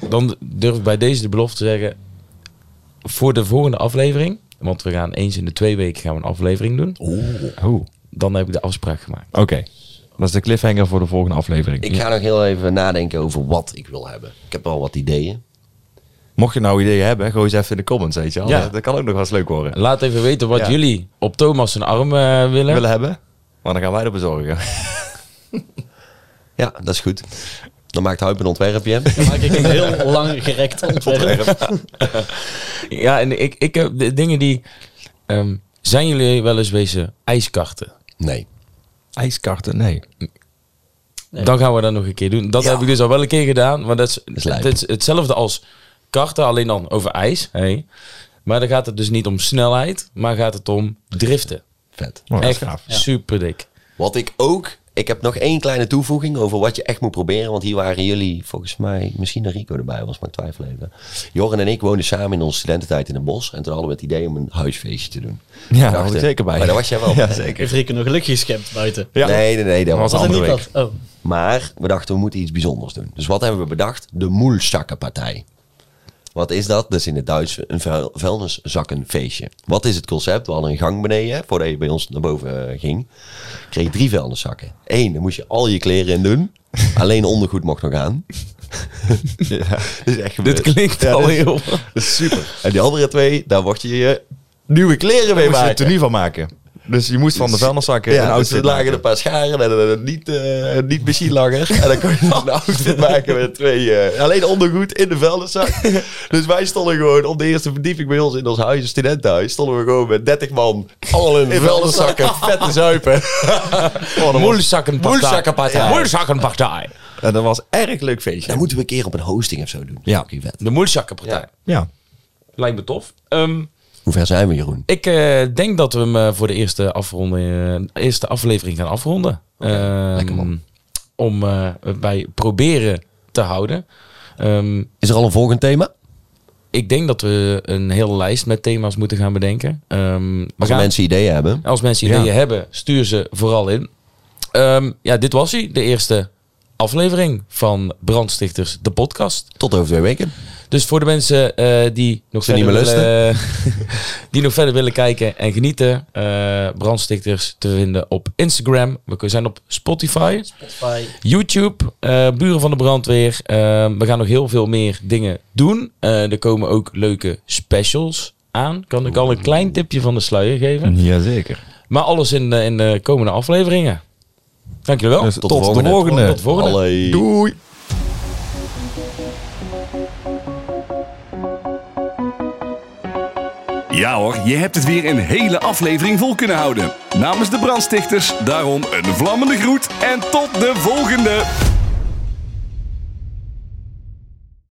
dan durf ik bij deze de belofte te zeggen, voor de volgende aflevering, want we gaan eens in de twee weken gaan we een aflevering doen. Oeh. Dan heb ik de afspraak gemaakt. Oké. Dat is de cliffhanger voor de volgende aflevering. Ik ga nog heel even nadenken over wat ik wil hebben. Ik heb wel wat ideeën. Mocht je nou ideeën hebben, gooi ze even in de comments, weet je wel. Ja. Dat, kan ook nog wel eens leuk worden. Laat even weten wat Ja. jullie op Thomas zijn arm eh, willen. Willen hebben? Maar dan gaan wij dat bezorgen. <laughs> Ja, dat is goed. Dan maakt Huip een ontwerpje. Dan maak ik een heel lang gerekt <laughs> ontwerp. <laughs> Ja, en ik, ik heb de dingen die... ehm, zijn jullie wel eens wezen ijskarten? Nee. IJskarten, nee. Nee. Dan gaan we dat nog een keer doen. Dat Ja. heb ik dus al wel een keer gedaan. Maar dat is, is lijp. dat is hetzelfde als karten, alleen dan over ijs. Hey. Maar dan gaat het dus niet om snelheid, maar gaat het om driften. Vet. Oh, Echt gaaf. super dik. Wat ik ook... Ik heb nog één kleine toevoeging over wat je echt moet proberen. Want hier waren jullie, volgens mij, misschien dat Rico erbij was, maar ik twijfel even. Joren en ik woonden samen in onze studententijd in het bos. En toen hadden we het idee om een huisfeestje te doen. Ja, daar was ik zeker bij. Maar daar was jij wel Ja, bij. zeker. Heeft Rieke nog een luchtje geschept buiten? Ja. Nee, nee, nee. Dat was, Was andere niet week. Oh. Maar we dachten, we moeten iets bijzonders doen. Dus wat hebben we bedacht? De Moelzakkenpartij. Wat is dat? Dat is in het Duits een vuil- vuilniszakkenfeestje. Wat is het concept? We hadden een gang beneden, voordat je bij ons naar boven eh, ging. Kreeg je drie vuilniszakken. Eén, daar moest je al je kleren in doen. <laughs> Alleen ondergoed mocht nog aan. <laughs> Ja. <laughs> Dat is echt. Dit klinkt Ja, al heel... super. En die andere twee, daar mocht je je nieuwe kleren mee Daar moest je een maken. tenue van maken. Dus je moest van de vuilniszakken een Ja, dus outfit er lagen maken. een paar scharen en een, een niet, eh een niet. En dan kon je dus een <laughs> outfit maken met twee... eh, alleen ondergoed in de vuilniszak. <laughs> dus wij stonden gewoon op de eerste verdieping bij ons in ons huis, een studentenhuis. Stonden we gewoon met 30 man, allemaal in vuilniszakken, vet te zuipen. <laughs> Moelzakkenpartij. Moelzakkenpartij. En dat was een erg leuk feestje. Dan moeten we een keer op een hosting of zo doen. Ja. Oké, vet. De Moelzakkenpartij. Ja. Ja. Lijkt me tof. Ehm, Hoe ver zijn we, Jeroen? ik eh, denk dat we hem eh, voor de eerste, afronden, eh, eerste aflevering gaan afronden. Ehm, lekker man. Om eh, bij proberen te houden. Ehm, Is er al een volgend thema? ik denk dat we een hele lijst met thema's moeten gaan bedenken. Ehm, we Als gaan- mensen ideeën hebben. als mensen Ja. ideeën hebben, stuur ze vooral in. Ehm, ja, dit was hij. De eerste aflevering van Brandstichters, de podcast. Tot over twee weken. Dus voor de mensen eh, die nog Ze verder willen, <laughs> die nog verder willen kijken en genieten, eh brandstichters te vinden op Instagram. We zijn op Spotify. Spotify. YouTube, eh, Buren van de Brandweer. We gaan nog heel veel meer dingen doen. Eh, er komen ook leuke specials aan. Kan ik al een klein tipje van de sluier geven. Jazeker. Maar alles in de, in de komende afleveringen. Dank jullie wel. Dus Tot tot, de de volgende. volgende. Tot de volgende. Allee. Doei. Ja hoor, je hebt het weer een hele aflevering vol kunnen houden. Namens de brandstichters, daarom een vlammende groet en tot de volgende!